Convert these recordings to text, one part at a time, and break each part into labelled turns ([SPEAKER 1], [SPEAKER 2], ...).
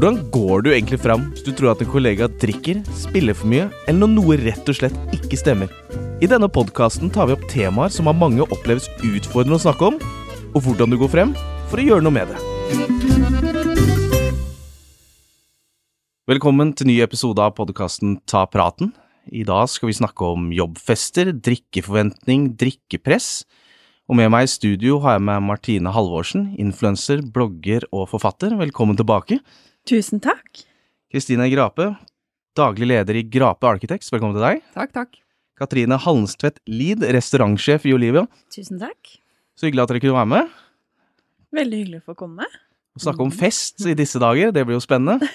[SPEAKER 1] Hvordan går du egentlig fram hvis du tror at en kollega drikker, spiller for mye, eller når noe rett og slett ikke stemmer? I denne podkasten tar vi opp temaer som av mange oppleves utfordrende å snakke om, og hvordan du går frem for å gjøre noe med det. Velkommen til ny episode av podkasten Ta praten. I dag skal vi snakke om jobbfester, drikkeforventning, drikkepress. Og med meg i studio har jeg med Martine Halvorsen, influenser, blogger og forfatter. Velkommen tilbake.
[SPEAKER 2] Tusen takk.
[SPEAKER 1] Kristine Grape, daglig leder i Grape Architects. Velkommen til deg.
[SPEAKER 3] Takk, takk.
[SPEAKER 1] Katrine Halmstvedt Lid, restaurantsjef i Olivia.
[SPEAKER 2] Tusen takk.
[SPEAKER 1] Så hyggelig at dere kunne være med.
[SPEAKER 2] Veldig hyggelig å få komme.
[SPEAKER 1] Å snakke om fest i disse dager, det blir jo spennende.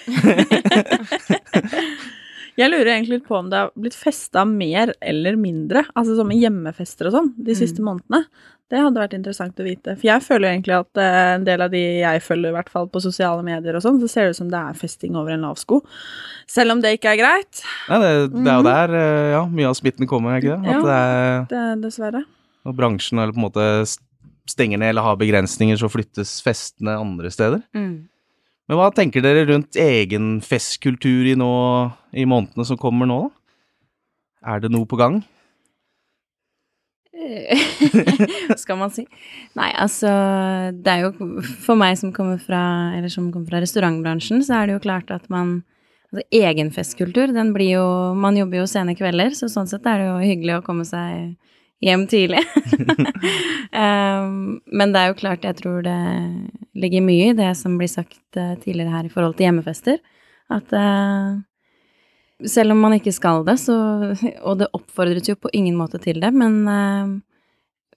[SPEAKER 2] Jeg lurer egentlig litt på om det har blitt festa mer eller mindre, altså som med hjemmefester og sånn, de siste månedene. Det hadde vært interessant å vite. For jeg føler egentlig at eh, en del av de jeg følger, i hvert fall på sosiale medier og sånn, så ser det ut som det er festing over en lav sko. Selv om det ikke er greit.
[SPEAKER 1] Nei, det, det er jo der eh, ja, mye av smitten kommer, ikke det? At
[SPEAKER 2] Ja.
[SPEAKER 1] det er,
[SPEAKER 2] Det er dessverre.
[SPEAKER 1] når bransjen eller på en måte stenger ned eller har begrensninger, så flyttes festene andre steder. Men hva tenker dere rundt egen festkultur i, nå, i månedene som kommer nå, da? Er det noe på gang?
[SPEAKER 3] Skal man si? Nei, altså Det er jo For meg som kommer fra som kommer fra restaurantbransjen, så er det jo klart at man Altså egen festkultur, den blir jo Man jobber jo sene kvelder, så sånn sett er det jo hyggelig å komme seg hjem tidlig. um, men det er jo klart, jeg tror det ligger mye i det som blir sagt eh, tidligere her i forhold til hjemmefester. At eh, selv om man ikke skal det, så Og det oppfordres jo på ingen måte til det, men eh,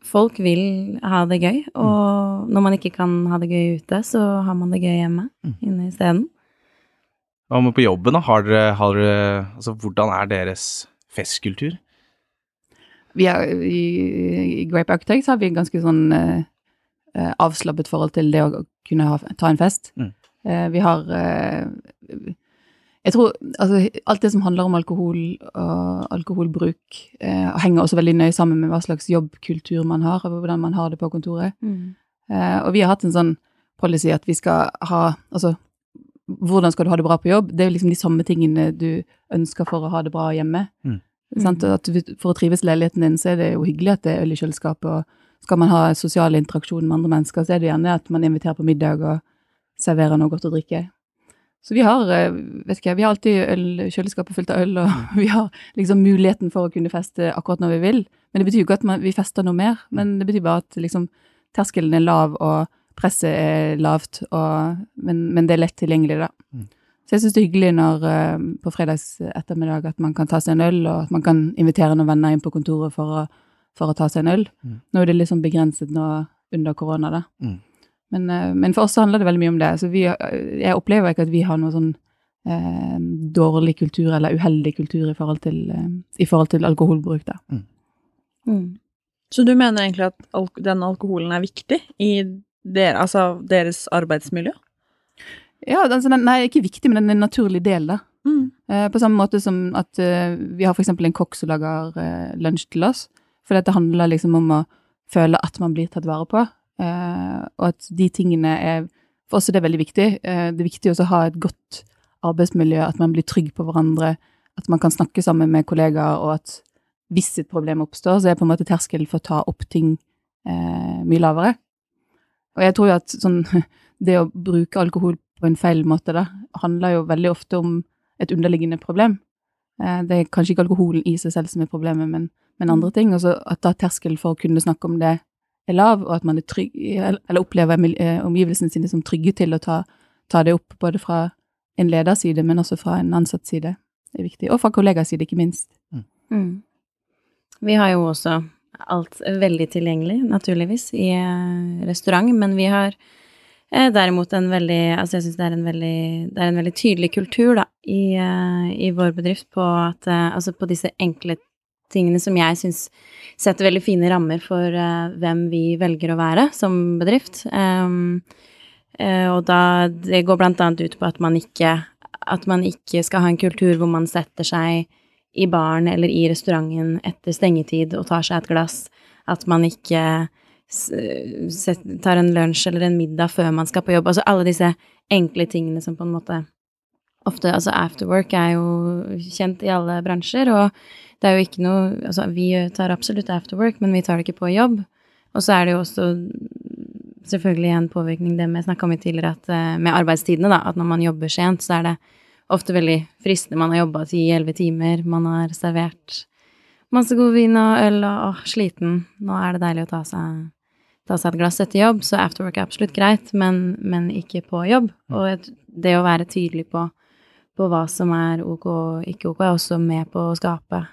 [SPEAKER 3] folk vil ha det gøy. Og når man ikke kan ha det gøy ute, så har man det gøy hjemme inne isteden.
[SPEAKER 1] Hva med på jobben, da? Har dere, har dere Altså, hvordan er deres festkultur?
[SPEAKER 4] vi er, i, I Grape Architects har vi en ganske sånn eh, eh, avslappet forhold til det å kunne ha, ta en fest.
[SPEAKER 1] Mm.
[SPEAKER 4] Eh, vi har eh, Jeg tror altså alt det som handler om alkohol og alkoholbruk, eh, henger også veldig nøye sammen med hva slags jobbkultur man har, og hvordan man har det på kontoret. Eh, og vi har hatt en sånn policy at vi skal ha Altså, hvordan skal du ha det bra på jobb? Det er jo liksom de samme tingene du ønsker for å ha det bra hjemme.
[SPEAKER 1] Mm.
[SPEAKER 4] Sant? At for å trives i leiligheten din, så er det jo hyggelig at det er øl i kjøleskapet, og skal man ha sosial interaksjon med andre mennesker, så er det gjerne at man inviterer på middag og serverer noe godt å drikke. Så vi har, eh, vet ikke, vi har alltid øl, kjøleskapet fullt av øl, og vi har liksom muligheten for å kunne feste akkurat når vi vil. Men det betyr jo ikke at man, vi fester noe mer, men det betyr bare at liksom terskelen er lav, og presset er lavt, og, men, men det er lett tilgjengelig, da.
[SPEAKER 1] Mm.
[SPEAKER 4] Så jeg syns det er hyggelig når eh, på fredags ettermiddag at man kan ta seg en øl, og at man kan invitere noen venner inn på kontoret for å, for å ta seg en øl.
[SPEAKER 1] Mm.
[SPEAKER 4] Nå er det litt sånn begrenset nå under korona, da.
[SPEAKER 1] Mm.
[SPEAKER 4] Men, eh, men for oss så handler det veldig mye om det. Så vi, jeg opplever ikke at vi har noe sånn eh, dårlig kultur eller uheldig kultur i forhold til, eh, i forhold til alkoholbruk, da.
[SPEAKER 3] Mm.
[SPEAKER 2] Så du mener egentlig at alk den alkoholen er viktig i der, altså deres arbeidsmiljø?
[SPEAKER 4] Ja, altså, den, nei, ikke viktig, men den er en naturlig del, da.
[SPEAKER 2] Mm.
[SPEAKER 4] Eh, på samme måte som at eh, vi har eksempel en kokk som lager eh, lunsj til oss. For dette handler liksom om å føle at man blir tatt vare på. Eh, og at de tingene er For oss er det veldig viktig. Eh, det er viktig også å ha et godt arbeidsmiljø, at man blir trygg på hverandre, at man kan snakke sammen med kollegaer, og at hvis et problem oppstår, så er på en måte terskelen for å ta opp ting eh, mye lavere. Og jeg tror jo at sånn Det å bruke alkohol på en feil måte, da, handler jo veldig ofte om et underliggende problem. Eh, Det er kanskje ikke alkoholen i seg selv som er problemet, men, men andre ting. Og så at da terskelen for å kunne snakke om det er lav, og at man er trygg, eller opplever eh, omgivelsene sine som trygge til å ta, ta det opp, både fra en leders side, men også fra en ansatt side. Det er viktig. Og fra kollegas side, ikke minst.
[SPEAKER 3] Mm. Vi har jo også alt veldig tilgjengelig, naturligvis, i eh, restaurant, men vi har eh, derimot en veldig Altså, jeg syns det Det er en veldig tydelig kultur, da, i, eh, i vår bedrift på at eh, Altså på disse enkle tingene som jeg syns setter veldig fine rammer for uh, hvem vi velger å være som bedrift. Um, uh, og da Det går blant annet ut på at man ikke at man ikke skal ha en kultur hvor man setter seg i baren eller i restauranten etter stengetid og tar seg et glass. At man ikke tar en lunsj eller en middag før man skal på jobb. Altså alle disse enkle tingene som på en måte ofte Altså afterwork er jo kjent i alle bransjer, og det er jo ikke noe Altså vi tar absolutt afterwork, men vi tar det ikke på jobb. Og så er det jo også selvfølgelig en påvirkning det vi snakka om tidligere, at eh, med arbeidstidene, da, at når man jobber sent, så er det ofte veldig fristende. Man har jobba ti-elleve timer, man har servert masse god vin og øl og åh, sliten. Nå er det deilig å ta seg, ta seg et glass etter jobb, så afterwork er absolutt greit, men, men ikke på jobb. Og det å være tydelig på, på hva som er ok og ikke ok, er også med på å skape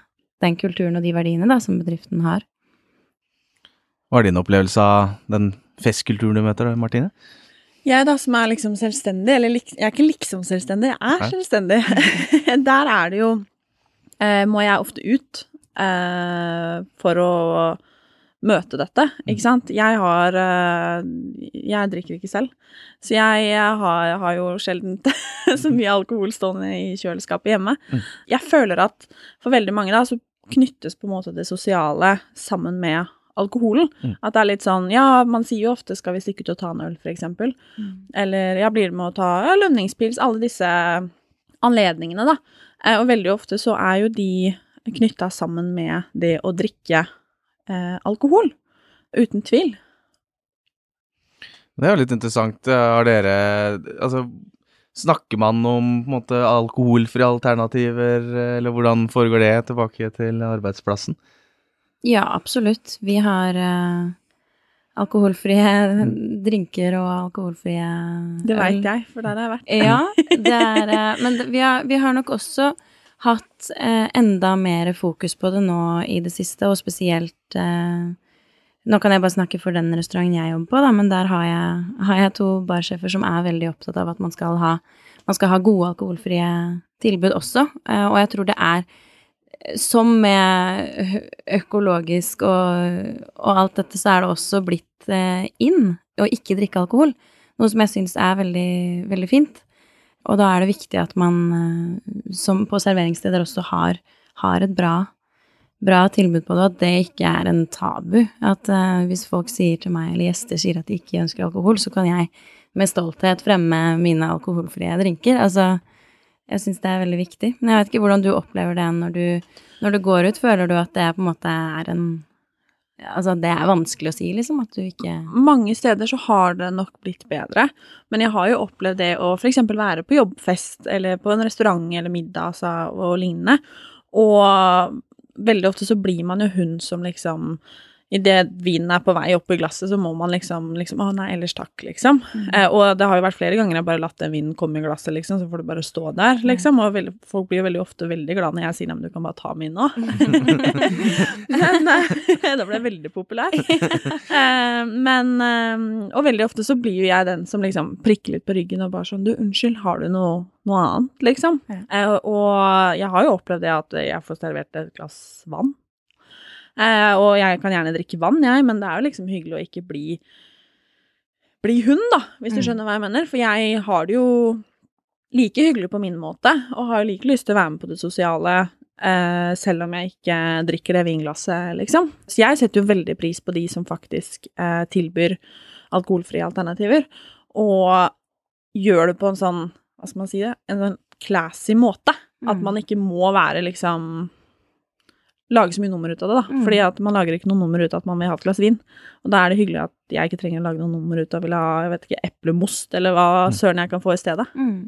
[SPEAKER 3] den kulturen og de verdiene da, som bedriften har.
[SPEAKER 1] Hva er din opplevelse av den festkulturen du møter, Martine?
[SPEAKER 2] Jeg da, som er liksom selvstendig, eller jeg er ikke liksom selvstendig, jeg er Nei. selvstendig. Der er det jo eh, Må jeg ofte ut eh, for å møte dette, ikke mm. sant. Jeg har eh, Jeg drikker ikke selv, så jeg, har, har, jo sjelden så mye alkohol stående i kjøleskapet hjemme. Mm. Jeg føler at for veldig mange da, så knyttes på en måte det sosiale sammen med alkoholen. Mm. At det er litt sånn Ja, man sier jo ofte 'skal vi stikke ut og ta en øl', eksempel. Mm. Eller ja, blir det med å ta ja, lønningspils, alle disse anledningene, da. Eh, og veldig ofte så er jo de knytta sammen med det å drikke eh, alkohol. Uten tvil.
[SPEAKER 1] Det er jo litt interessant. Har dere Altså, snakker man om på en måte alkoholfrie alternativer, eller hvordan foregår det tilbake til arbeidsplassen?
[SPEAKER 3] Ja, absolutt. Vi har eh, alkoholfrie drinker og alkoholfrie
[SPEAKER 2] Det veit jeg, for der har jeg vært.
[SPEAKER 3] ja, det er uh, Men vi har, vi har, nok også hatt eh, enda mer fokus på det nå i det siste, og spesielt nå kan jeg bare snakke for den restauranten jeg jobber på, da, men der har jeg, har jeg to barsjefer som er veldig opptatt av at man skal ha, man skal ha gode alkoholfrie tilbud også. Og jeg tror det er som med økologisk og, og, alt dette, så er det også blitt eh, inn å ikke drikke alkohol. Noe som jeg syns er veldig, veldig fint. Og da er det viktig at man eh, som på serveringssteder også har, har et bra, bra, tilbud på det, og at det ikke er en tabu. At uh, hvis folk sier til meg, eller gjester sier at de ikke ønsker alkohol, så kan jeg med stolthet fremme mine alkoholfrie drinker. Altså, jeg syns det er veldig viktig. Men jeg vet ikke hvordan du opplever det når du, når du går ut. Føler du at det på en måte er en Altså, det er vanskelig å si, liksom, at du ikke
[SPEAKER 2] Mange steder så har det nok blitt bedre, men jeg har jo opplevd det å f.eks. være på jobbfest eller på en restaurant eller middag altså, og lignende, og veldig ofte så blir man jo hun som liksom idet vinen er på vei opp i glasset, så må man liksom, liksom Å, nei, ellers takk, liksom. Mm. Eh, og det har jo vært flere ganger jeg bare latt den vinen komme i glasset, liksom, så får du bare stå der, liksom. Og veldig, folk blir jo veldig ofte veldig glad når jeg sier nei, men du kan bare ta min nå. men eh, da ble jeg veldig populær. eh, men eh, Og veldig ofte så blir jo jeg den som liksom prikker litt på ryggen og bare sånn Du, unnskyld, har du noe, noe annet, liksom? Ja. Eh, og jeg har jo opplevd det at jeg får servert et glass vann Eh, og jeg kan gjerne drikke vann, jeg, men det er jo liksom hyggelig å ikke bli bli hund, da, hvis du mm. skjønner hva jeg mener. For jeg har det jo like hyggelig på min måte, og har like lyst til å være med på det sosiale, eh, selv om jeg ikke drikker det vinglasset, liksom. Så jeg setter jo veldig pris på de som faktisk eh, tilbyr alkoholfrie alternativer, og gjør det på en sånn, hva skal man si det, en sånn classy måte. At mm. man ikke må være liksom lage så mye nummer ut av det, da. Mm. Fordi at man lager ikke noe nummer ut av at man vil ha et glass vin. Og da er det hyggelig at jeg ikke trenger å lage noe nummer ut av vil ha jeg vet ikke, eplemost, eller hva mm. søren jeg kan få i stedet. Mm.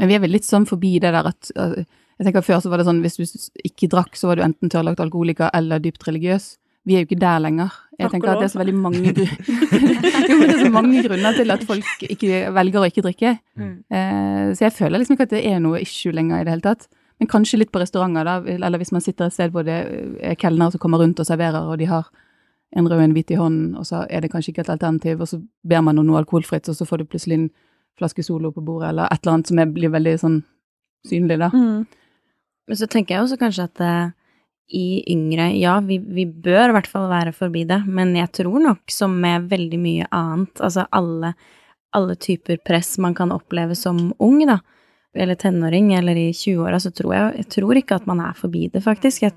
[SPEAKER 4] Men vi er vel litt sånn forbi det der at Jeg tenker Før så var det sånn hvis du ikke drakk, så var du enten tørrlagt alkoholiker eller dypt religiøs. Vi er jo ikke der lenger. Jeg Takk tenker at det er så veldig mange, jo, det er så mange grunner til at folk ikke velger å ikke drikke. Mm. Eh, så jeg føler liksom ikke at det er noe issue lenger i det hele tatt. Men kanskje litt på restauranter, da, eller hvis man sitter et sted hvor det er kelnere som kommer rundt og serverer, og de har en rød og en hvit i hånden, og så er det kanskje ikke et alternativ, og så ber man om noe alkoholfritt, og så får du plutselig en flaske Solo på bordet, eller et eller annet som blir veldig sånn synlig, da. Mm.
[SPEAKER 3] Men så tenker jeg også kanskje at uh, i yngre, ja, vi, vi, bør i hvert fall være forbi det, men jeg tror nok som med veldig mye annet, altså alle, alle typer press man kan oppleve som ung, da, eller tenåring eller i 20-åra, så tror jeg Jeg tror ikke at man er forbi det, faktisk. Jeg,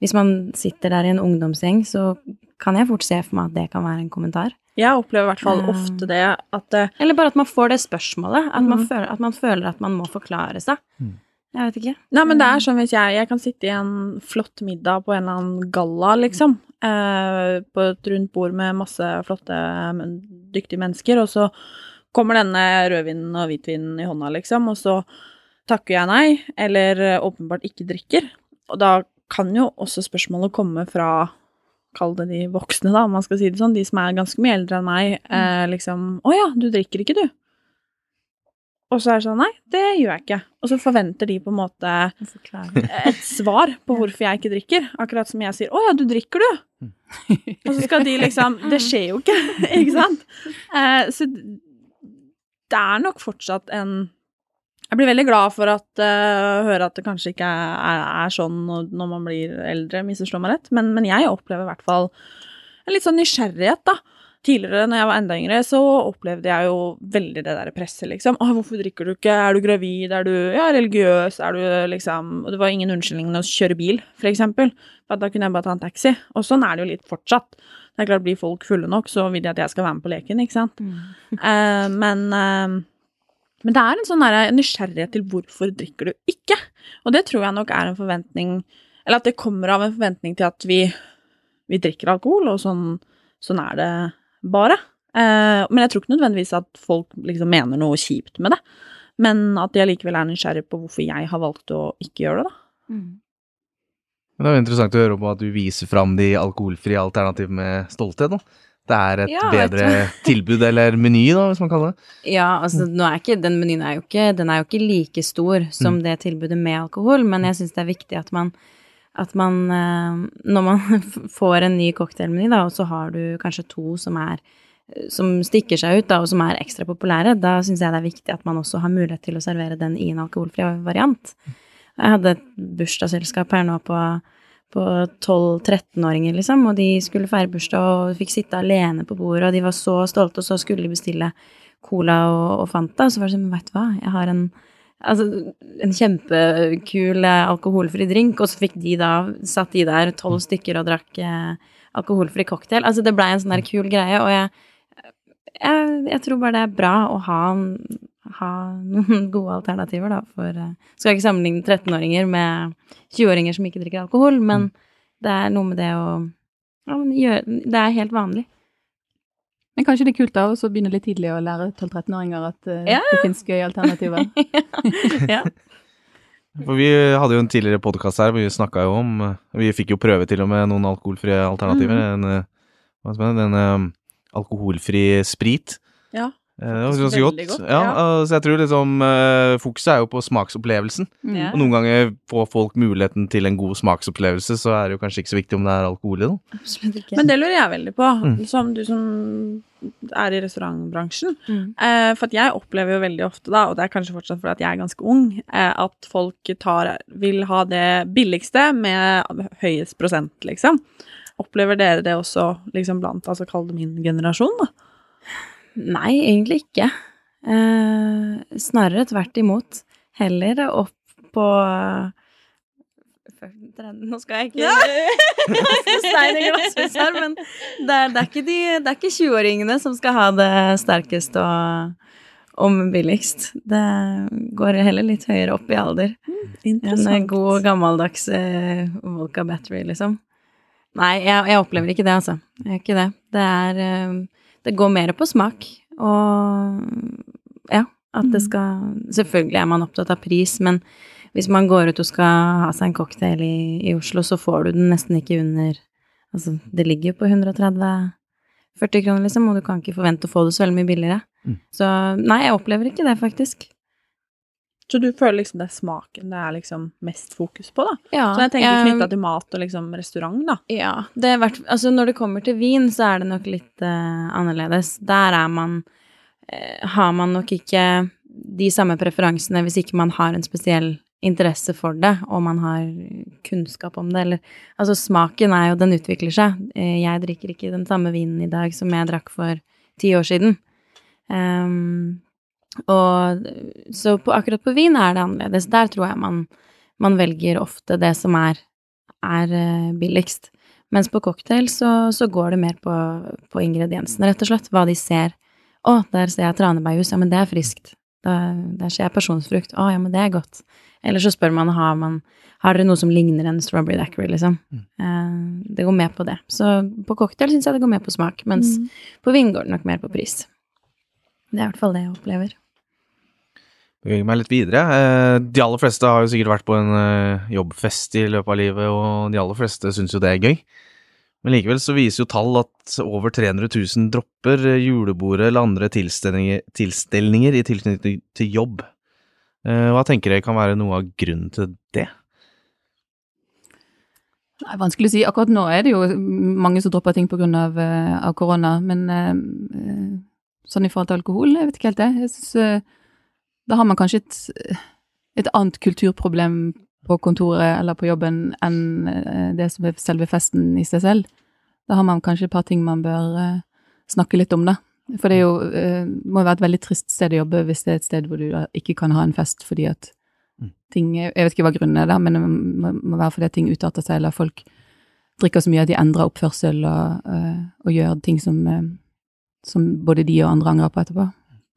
[SPEAKER 3] hvis man sitter der i en ungdomsgjeng, så kan jeg fort se for meg at det kan være en kommentar.
[SPEAKER 2] Jeg opplever i hvert fall ofte det at uh,
[SPEAKER 3] Eller bare at man får det spørsmålet. At, mm. man, føler, at man, føler, at man må forklare seg. Mm. Jeg vet ikke.
[SPEAKER 2] Nei, men det er sånn hvis jeg, jeg kan sitte i en flott middag på en eller annen galla, liksom, uh, på et rundt bord med masse flotte, dyktige mennesker, og så kommer denne rødvinen og hvitvinen i hånda, liksom, og så takker jeg nei, eller åpenbart ikke drikker. Og da kan jo også spørsmålet komme fra Kall det de voksne, da, om man skal si det sånn. De som er ganske mye eldre enn meg. Mm. Eh, liksom 'Å ja, du drikker ikke, du?' Og så er det sånn 'Nei, det gjør jeg ikke'. Og så forventer de på en måte et svar på hvorfor jeg ikke drikker. Akkurat som jeg sier 'Å ja, du drikker, du'. Mm. og så skal de liksom Det skjer jo ikke, ikke sant? Eh, så det er nok fortsatt en jeg blir veldig glad for at uh, høre at det kanskje ikke er, er sånn når man blir eldre, misforstå meg rett, men, men, jeg opplever i hvert fall en litt sånn nysgjerrighet, da. Tidligere, når jeg var enda yngre, så opplevde jeg jo veldig det der presset, liksom. 'Å, hvorfor drikker du ikke? Er du gravid? Er du ja, religiøs? Er du liksom Og det var ingen unnskyldning å kjøre bil, for eksempel. For da kunne jeg bare ta en taxi. Og sånn er det jo litt fortsatt. Det er klart, blir folk fulle nok, så vil de at jeg skal være med på leken, ikke sant. Mm. uh, men uh, men det er en sånn nysgjerrighet til hvorfor drikker du ikke? Og det tror jeg nok er en forventning Eller at det kommer av en forventning til at vi, vi drikker alkohol, og sånn, sånn er det bare. Eh, men jeg tror ikke nødvendigvis at folk liksom mener noe kjipt med det. Men at de allikevel er nysgjerrig på hvorfor jeg har valgt å ikke gjøre det, da. Mm.
[SPEAKER 1] Det er jo interessant å høre om at du viser fram de alkoholfrie alternativene med stolthet. Da det er et ja, bedre tilbud, eller meny, da, hvis man kaller det.
[SPEAKER 3] Ja, altså nå er ikke, den menyen er jo ikke, den er jo ikke like stor som mm. det tilbudet med alkohol, men jeg syns det er viktig at man, at man eh, Når man får en ny cocktailmeny, da, og så har du kanskje to som er som stikker seg ut, da, og som er ekstra populære, da syns jeg det er viktig at man også har mulighet til å servere den i en alkoholfri variant. Jeg hadde et bursdagsselskap her nå på på 12-13-åringer, liksom, og de skulle feire bursdag og fikk sitte alene på bordet, og de var så stolte, og så skulle de bestille cola og, og Fanta, så var det sånn, veit du hva, jeg har en Altså, en kjempekul eh, alkoholfri drink, og så fikk de da satt de der tolv stykker og drakk eh, alkoholfri cocktail. Altså, det blei en sånn der kul greie, og jeg, jeg, jeg, tror bare det er bra å ha ha noen gode alternativer, da, for uh, Skal ikke sammenligne 13-åringer med 20-åringer som ikke drikker alkohol, men mm. det er noe med det å ja, gjøre Det er helt vanlig.
[SPEAKER 4] Men kanskje det er kult da å begynne litt tidlig å lære 12-13-åringer at uh, ja. det finnes gøye alternativer.
[SPEAKER 1] ja. For vi hadde jo en tidligere podkast her hvor vi snakka jo om Vi fikk jo prøve til og med noen alkoholfrie alternativer. Mm. En, eh, man, en um, alkoholfri sprit.
[SPEAKER 2] Ja.
[SPEAKER 1] Eh, det var ganske godt. godt. Ja, ja. Så jeg tror liksom fokuset er jo på smaksopplevelsen. Mm. Og noen ganger får folk muligheten til en god smaksopplevelse, så er det jo kanskje ikke så viktig om det er alkohol i det.
[SPEAKER 2] Men det lurer jeg veldig på, mm. som du som er i restaurantbransjen. Mm. Eh, for jeg opplever jo veldig ofte, da, og det er kanskje fortsatt fordi at jeg er ganske ung, eh, at folk tar, vil ha det billigste med høyest prosent, liksom. Opplever dere det også liksom blant, altså kall det min generasjon, da?
[SPEAKER 3] Nei, egentlig ikke. Eh, snarere tvert imot. Heller opp på Nå skal jeg ikke stein i glasshus her, men det er, det er ikke, de, ikke 20-åringene som skal ha det sterkest og og billigst. Det går heller litt høyere opp i alder. Mm, en god, gammeldags uh, Volca Battery, liksom. Nei, jeg, jeg, opplever ikke det, altså. Jeg gjør ikke det. Det er uh, det går mer på smak, og ja, at det mm. skal Selvfølgelig er man opptatt av pris, men hvis man går ut og skal ha seg en cocktail i, i Oslo, så får du den nesten ikke under Altså, det ligger jo på 130-40 kroner, liksom, og du kan ikke forvente å få det så veldig mye billigere. Mm. Så nei, jeg opplever ikke det, faktisk.
[SPEAKER 2] Så du føler liksom det er smaken det er liksom mest fokus på, da? Ja, så jeg tenker knytta til mat og liksom restaurant, da.
[SPEAKER 3] Ja. Det vært, altså når det kommer til vin, så er det nok litt uh, annerledes. Der er man uh, Har man nok ikke de samme preferansene hvis ikke man har en spesiell interesse for det, og man har kunnskap om det, eller Altså, smaken er jo Den utvikler seg. Uh, jeg drikker ikke den samme vinen i dag som jeg drakk for ti år siden. Um, og så på, akkurat på vin er det annerledes. Der tror jeg man, man velger ofte det som er, er uh, billigst. Mens på cocktail så, så går det mer på, på ingrediensene, rett og slett. Hva de ser. Å, der ser jeg tranebærjus, ja, men det er friskt. Da, der ser jeg personsfrukt. å ja, men det er godt. Eller så spør man har, man, har dere noe som ligner en strawberry dackery, liksom. Mm. Eh, det går med på det. Så på cocktail syns jeg det går med på smak, mens mm. på vin går det nok mer på pris. Det er i hvert fall det jeg opplever.
[SPEAKER 1] Beveger meg litt videre. Eh, de aller fleste har jo sikkert vært på en eh, jobbfest i løpet av livet, og de aller fleste syns jo det er gøy. Men likevel så viser jo tall at over 300 000 dropper julebordet eller andre tilstelninger, tilstelninger i tilknytning til jobb. Eh, hva tenker dere kan være noe av grunnen til det?
[SPEAKER 4] Er vanskelig å si. Akkurat nå er det jo mange som dropper ting pga. Av, eh, av korona. Men eh, sånn i forhold til alkohol, jeg vet ikke helt det. Jeg synes, da har man kanskje et, et annet kulturproblem på kontoret eller på jobben enn det som er selve festen i seg selv. Da har man kanskje et par ting man bør snakke litt om, da. For det er jo, uh, må være et veldig trist sted å jobbe hvis det er et sted hvor du da ikke kan ha en fest fordi at mm. ting Jeg vet ikke hva grunnen er der, men det må, må være fordi ting utarter seg, eller folk drikker så mye at de endrer oppførsel og, uh, og gjør ting som, uh, som, både de og andre angrer på etterpå.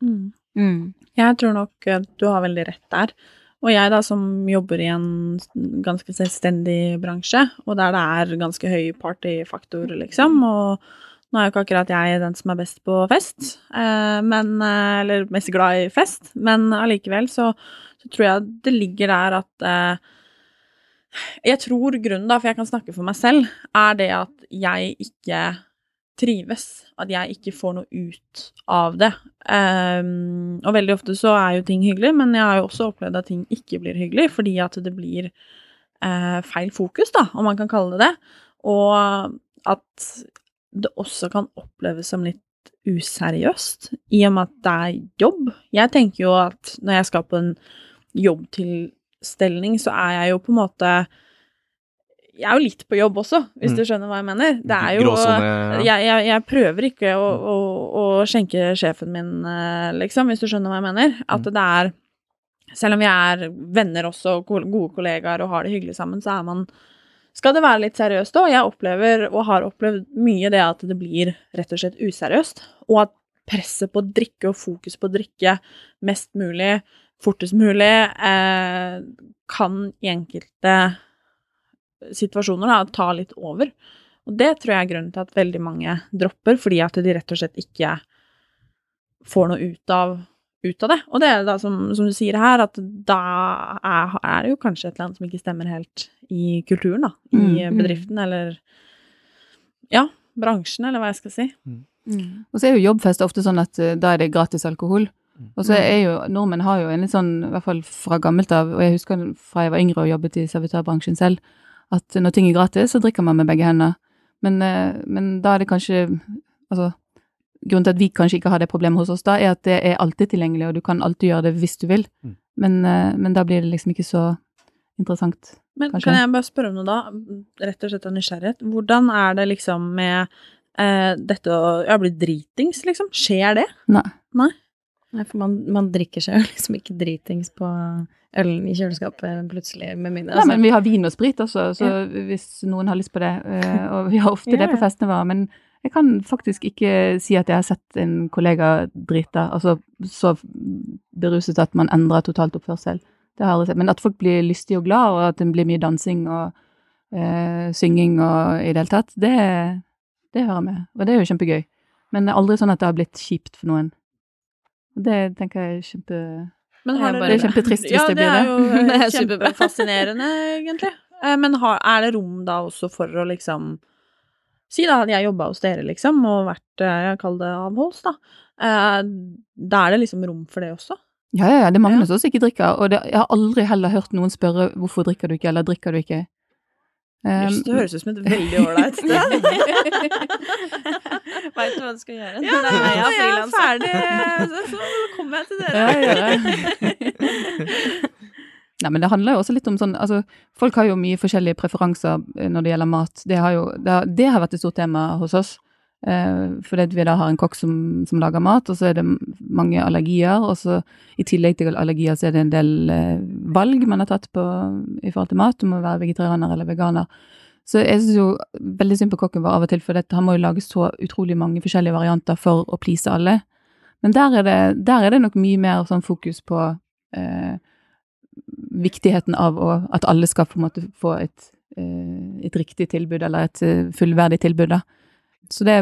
[SPEAKER 2] Mm. Mm. Jeg tror nok du har veldig rett der. Og jeg da som jobber i en ganske selvstendig bransje, og der det er ganske høy partyfaktor, liksom, og nå er jo ikke akkurat jeg den som er best på fest, eh, men, eh, eller mest glad i fest, men allikevel så, så, tror jeg det ligger der at eh, Jeg tror grunnen, da, for jeg kan snakke for meg selv, er det at jeg ikke trives. At jeg ikke får noe ut av det. Og veldig ofte så er jo ting hyggelig, men jeg har jo også opplevd at ting ikke blir hyggelig, fordi at det blir feil fokus, da, om man kan kalle det det. Og at det også kan oppleves som litt useriøst, i og med at det er jobb. Jeg tenker jo at når jeg skal på en jobbtilstelning, så er jeg jo på en måte jeg er jo litt på jobb også, hvis mm. du skjønner hva jeg mener. Det er jo Gråsone, ja. jeg, jeg, jeg, prøver ikke å, å, å, skjenke sjefen min, eh, liksom, hvis du skjønner hva jeg mener. At mm. det er Selv om vi er venner også, gode kollegaer og har det hyggelig sammen, så er man skal det være litt seriøst òg. Jeg opplever, og har opplevd mye, det at det blir rett og slett useriøst. Og at presset på å drikke og fokus på å drikke mest mulig, fortest mulig, eh, kan i enkelte situasjoner da, ta litt over. Og det tror jeg er grunnen til at veldig mange dropper, fordi at de rett og slett ikke får noe ut av ut av det. Og det er da som, som du sier her, at da er, er, det jo kanskje et eller annet som ikke stemmer helt i kulturen, da. I mm, mm. bedriften, eller ja, bransjen, eller hva jeg skal si. Mm.
[SPEAKER 4] mm. Og så er jo jobbfest ofte sånn at uh, da er det gratis alkohol. Mm. Og så er jo nordmenn har jo en litt sånn, i hvert fall fra gammelt av, og jeg husker fra jeg var yngre og jobbet i servitørbransjen selv, at når ting er gratis, så drikker man med begge hender. Men, uh, men da er det kanskje Altså, grunnen til at vi kanskje ikke har det problemet hos oss da, er at det er alltid tilgjengelig, og du kan alltid gjøre det hvis du vil. Mm. Men, eh, men, da blir det liksom ikke så interessant.
[SPEAKER 2] Men kanskje. kan jeg bare spørre om noe da, rett og slett av nysgjerrighet. Hvordan er det liksom med eh, dette å ja, bli dritings, liksom? Skjer det?
[SPEAKER 4] Nei.
[SPEAKER 2] Nei?
[SPEAKER 3] Nei, for man, man drikker seg jo liksom ikke dritings på ølen i kjøleskapet plutselig, med mindre
[SPEAKER 4] altså. Nei, men vi har vin og sprit også, så ja. hvis noen har lyst på det. Eh, og vi har ofte ja, det på festene våre. Men jeg kan faktisk ikke si at jeg har sett en kollega drite, altså så beruset at man endrer totalt oppførsel. Det har jeg aldri sett. Men at folk blir lystige og glad, og at det blir mye dansing og eh, synging og i det hele tatt, det, det hører med. Og det er jo kjempegøy. Men det er aldri sånn at det har blitt kjipt for noen. Det tenker jeg er kjempe det, det er kjempetrist hvis
[SPEAKER 2] ja,
[SPEAKER 4] det blir det.
[SPEAKER 2] Ja, det er jo kjempefascinerende, egentlig. Eh, men har, er det rom da også for å liksom Si da hadde jeg jobba hos dere, liksom, og vært, eh, jeg kaller det avholds, da. Eh, da er det liksom rom for det også?
[SPEAKER 4] Ja, ja, ja. Det er mange ja. som ikke drikker, og det, jeg har aldri heller hørt noen spørre hvorfor drikker du ikke, eller drikker du ikke.
[SPEAKER 2] Um, Just, det høres ut som et veldig ålreit sted.
[SPEAKER 3] Veit du hva du skal gjøre?
[SPEAKER 2] Ja, når jeg er ferdig, så kommer jeg til dere. Ja,
[SPEAKER 4] ja. Nei, men det handler jo også litt om sånn Altså, folk har jo mye forskjellige preferanser eh, når det gjelder mat. Det har jo det har, det har vært et stort tema hos oss. Eh, fordi vi da har en kokk som, som, lager mat, og så er det mange allergier. Og så i tillegg til allergier så er det en del eh, valg man har tatt på i forhold til mat. om å være vegetarianer eller veganer. Så jeg syns jo veldig synd på kokken var av og til, for dette, han må jo lage så utrolig mange forskjellige varianter for å please alle. Men der er det, der er det nok mye mer sånn fokus på eh, viktigheten av å, at alle skal på en måte få et, eh, et riktig tilbud, eller et eh, fullverdig tilbud, da. Så det,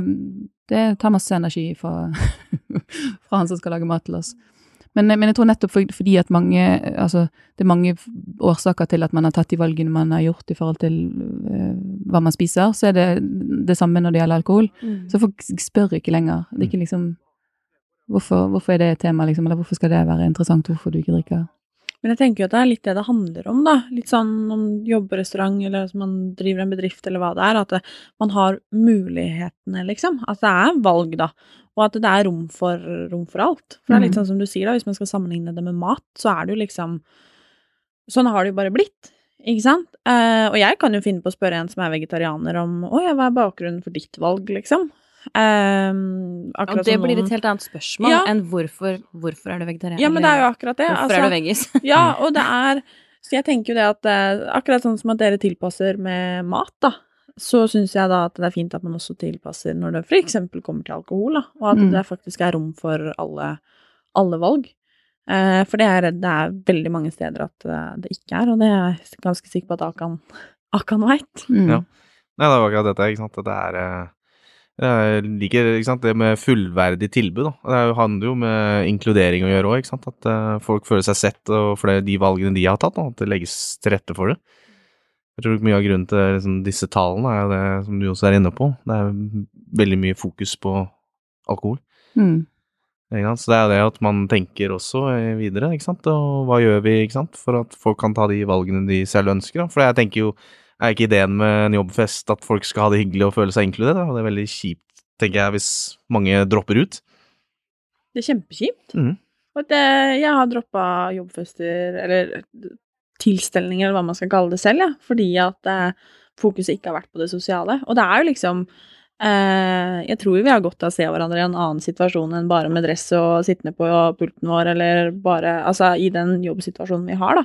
[SPEAKER 4] det tar masse energi fra, fra han som skal lage mat til oss. Men, men, jeg tror nettopp fordi at mange Altså, det er mange årsaker til at man har tatt de valgene man har gjort i forhold til uh, hva man spiser, så er det det samme når det gjelder alkohol. Mm. Så folk spør ikke lenger. Det er ikke liksom Hvorfor, hvorfor er det et tema, liksom? Eller hvorfor skal det være interessant? Hvorfor du ikke drikker?
[SPEAKER 2] Men jeg tenker jo at det er litt det det handler om, da. Litt sånn om jobberestaurant, eller at man driver en bedrift, eller hva det er. At det, man har mulighetene, liksom. At det er valg, da. Og at det er rom for, rom for alt. For det er litt mm. sånn som du sier, da, hvis man skal sammenligne det med mat, så er det jo liksom Sånn har det jo bare blitt. Ikke sant? Uh, og jeg kan jo finne på å spørre en som er vegetarianer om å ja, hva er bakgrunnen for ditt valg, liksom?
[SPEAKER 3] Um, og det blir et helt annet spørsmål ja. enn hvorfor, hvorfor er du vegetarianer?
[SPEAKER 2] Ja, men det er jo akkurat det.
[SPEAKER 3] Hvorfor altså, er du veggis?
[SPEAKER 2] ja, og det er Så jeg tenker jo det at eh, akkurat sånn som at dere tilpasser med mat, da, så syns jeg da at det er fint at man også tilpasser når det f.eks. kommer til alkohol, da, og at mm. det faktisk er rom for alle, alle valg. Uh, for det er, det er veldig mange steder at eh, det ikke er, og det er jeg ganske sikker på at Akan, Akan veit.
[SPEAKER 1] Mm. Ja. Nei, det var akkurat dette, ikke sant. At det er jeg liker sant, det med fullverdig tilbud. Da. Det handler jo med inkludering å gjøre òg, at uh, folk føler seg sett og for de valgene de har tatt, da, at det legges til rette for det. Jeg tror mye av grunnen til liksom, disse tallene er det som du også er inne på. Det er veldig mye fokus på alkohol. Mm. Så det er det at man tenker også eh, videre, ikke sant. Og hva gjør vi, ikke sant, for at folk kan ta de valgene de selv ønsker. Da. For jeg tenker jo er ikke ideen med en jobbfest at folk skal ha det hyggelig og føle seg inkludert? Og det er veldig kjipt, tenker jeg, hvis mange dropper ut.
[SPEAKER 2] Det er kjempekjipt. Mm. Og det, jeg har droppa jobbfester, eller tilstelninger, eller hva man skal kalle det selv, ja, fordi at eh, fokuset ikke har vært på det sosiale. Og det er jo liksom jeg tror vi har godt av å se hverandre i en annen situasjon enn bare med dress og sittende på pulten vår, eller bare Altså i den jobbsituasjonen vi har, da.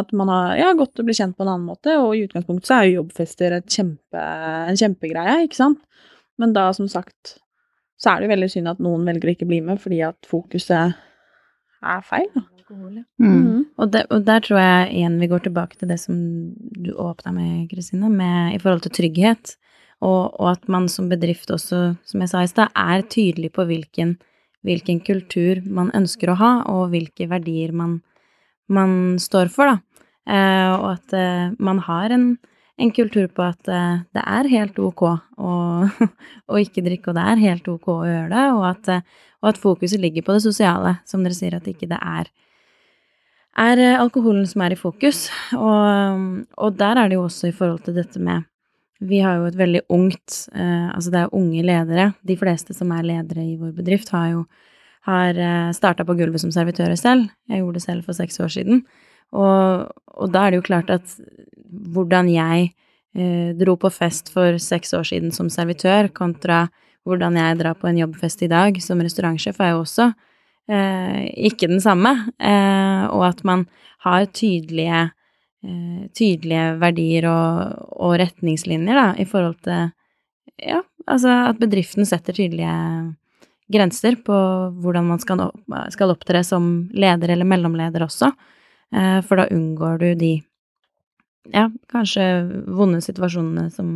[SPEAKER 2] At man har ja, godt å bli kjent på en annen måte, og i utgangspunktet så er jo jobbfester kjempe, en kjempegreie, ikke sant. Men da, som sagt, så er det jo veldig synd at noen velger å ikke bli med fordi at fokuset er feil, da. Mm.
[SPEAKER 3] Mm. Og, der, og, der, tror jeg igjen vi går tilbake til det som du åpna med, Kristine, med i forhold til trygghet. Og, og, at man som bedrift også, som jeg sa i stad, er tydelig på hvilken, hvilken, kultur man ønsker å ha, og hvilke verdier man, man står for, da. Eh, og at eh, man har en, en, kultur på at eh, det er helt ok å, å, ikke drikke, og det er helt ok å gjøre det, og at, eh, og at fokuset ligger på det sosiale, som dere sier, at ikke det er er eh, alkoholen som er i fokus. Og, og der er det jo også i forhold til dette med vi har jo et veldig ungt eh, Altså det er unge ledere. De fleste som er ledere i vår bedrift, har jo har eh, starta på gulvet som servitører selv. Jeg gjorde det selv for seks år siden. Og, og da er det jo klart at hvordan jeg eh, dro på fest for seks år siden som servitør, kontra hvordan jeg drar på en jobbfest i dag som restaurantsjef, er jo også eh, ikke den samme. Eh, og at man har tydelige tydelige verdier og, og, retningslinjer, da, i forhold til Ja, altså at bedriften setter tydelige grenser på hvordan man skal, skal opptre som leder eller mellomleder også, eh, for da unngår du de ja, kanskje vonde situasjonene som,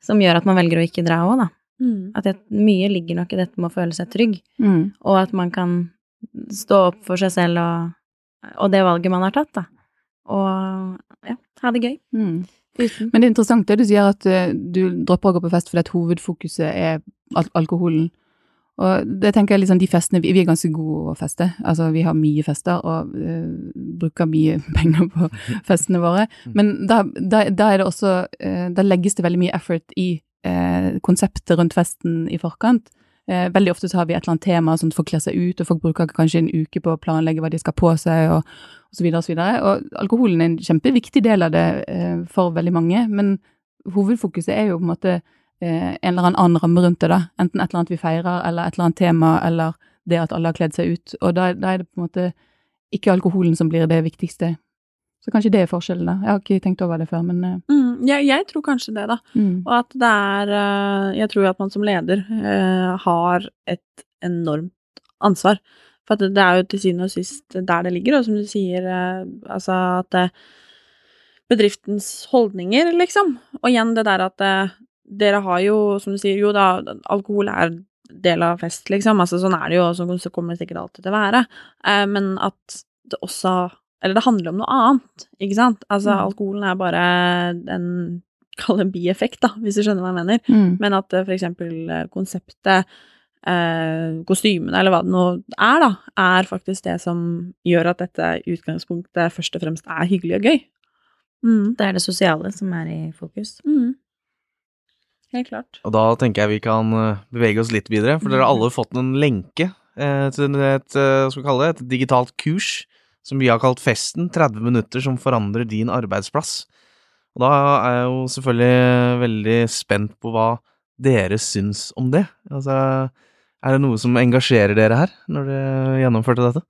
[SPEAKER 3] som gjør at man velger å ikke dra òg, da. Mm. At det, mye ligger nok i dette med å føle seg trygg, mm. og at man kan stå opp for seg selv og, og det valget man har tatt, da og ja, ha det gøy. Mm.
[SPEAKER 4] Men det er interessant det du sier, at uh, du dropper å gå på fest fordi at hovedfokuset er al alkoholen. Og det tenker jeg liksom, de festene, vi, vi er ganske gode å feste. Altså, vi har mye fester og uh, bruker mye penger på festene våre. Men da, da, da er det også uh, Da legges det veldig mye effort i konseptet rundt festen i forkant. Eh, veldig ofte så har vi et eller annet tema, sånn at folk kler seg ut, og folk bruker kanskje en uke på å planlegge hva de skal på seg, og, og så videre og så. Og alkoholen er en kjempeviktig del av det eh, for veldig mange, men hovedfokuset er jo på en måte eh, en eller annen ramme rundt det, da. Enten et eller annet vi feirer, eller et eller annet tema, eller det at alle har kledd seg ut. Og da, da er det på en måte ikke alkoholen som blir det viktigste. Så kanskje det er forskjellen, da. Jeg har ikke tenkt over det før, men uh...
[SPEAKER 2] mm, jeg, jeg, tror kanskje det, da. Mm. Og at det er uh, Jeg tror at man som leder uh, har et enormt ansvar. For det er jo til syvende og sist der det ligger, og som du sier, altså at bedriftens holdninger, liksom. Og igjen det der at dere har jo, som du sier, jo da, alkohol er del av fest, liksom. Altså sånn er det jo, og så kommer det sikkert alltid til å være. men at det også eller det handler om noe annet, ikke sant? Altså, mm. alkoholen er bare en Kall det bieffekt, da, hvis du skjønner hva jeg mener. Mm. Men at eh, for eksempel eh, konseptet, eh, kostymene, eller hva det nå er, da, er faktisk det som gjør at dette utgangspunktet først og fremst er hyggelig og gøy.
[SPEAKER 3] Mm. Det er det sosiale som er i fokus. Mm.
[SPEAKER 2] Helt klart.
[SPEAKER 1] Og da tenker jeg vi kan eh, bevege oss litt videre, for dere har alle fått en lenke eh, til et, hva skal vi kalle det, et digitalt kurs som vi har kalt Festen, 30 minutter som forandrer din arbeidsplass. Og da er jeg jo selvfølgelig veldig spent på hva dere syns om det. Altså, er det noe som engasjerer dere her, når dere gjennomførte dette?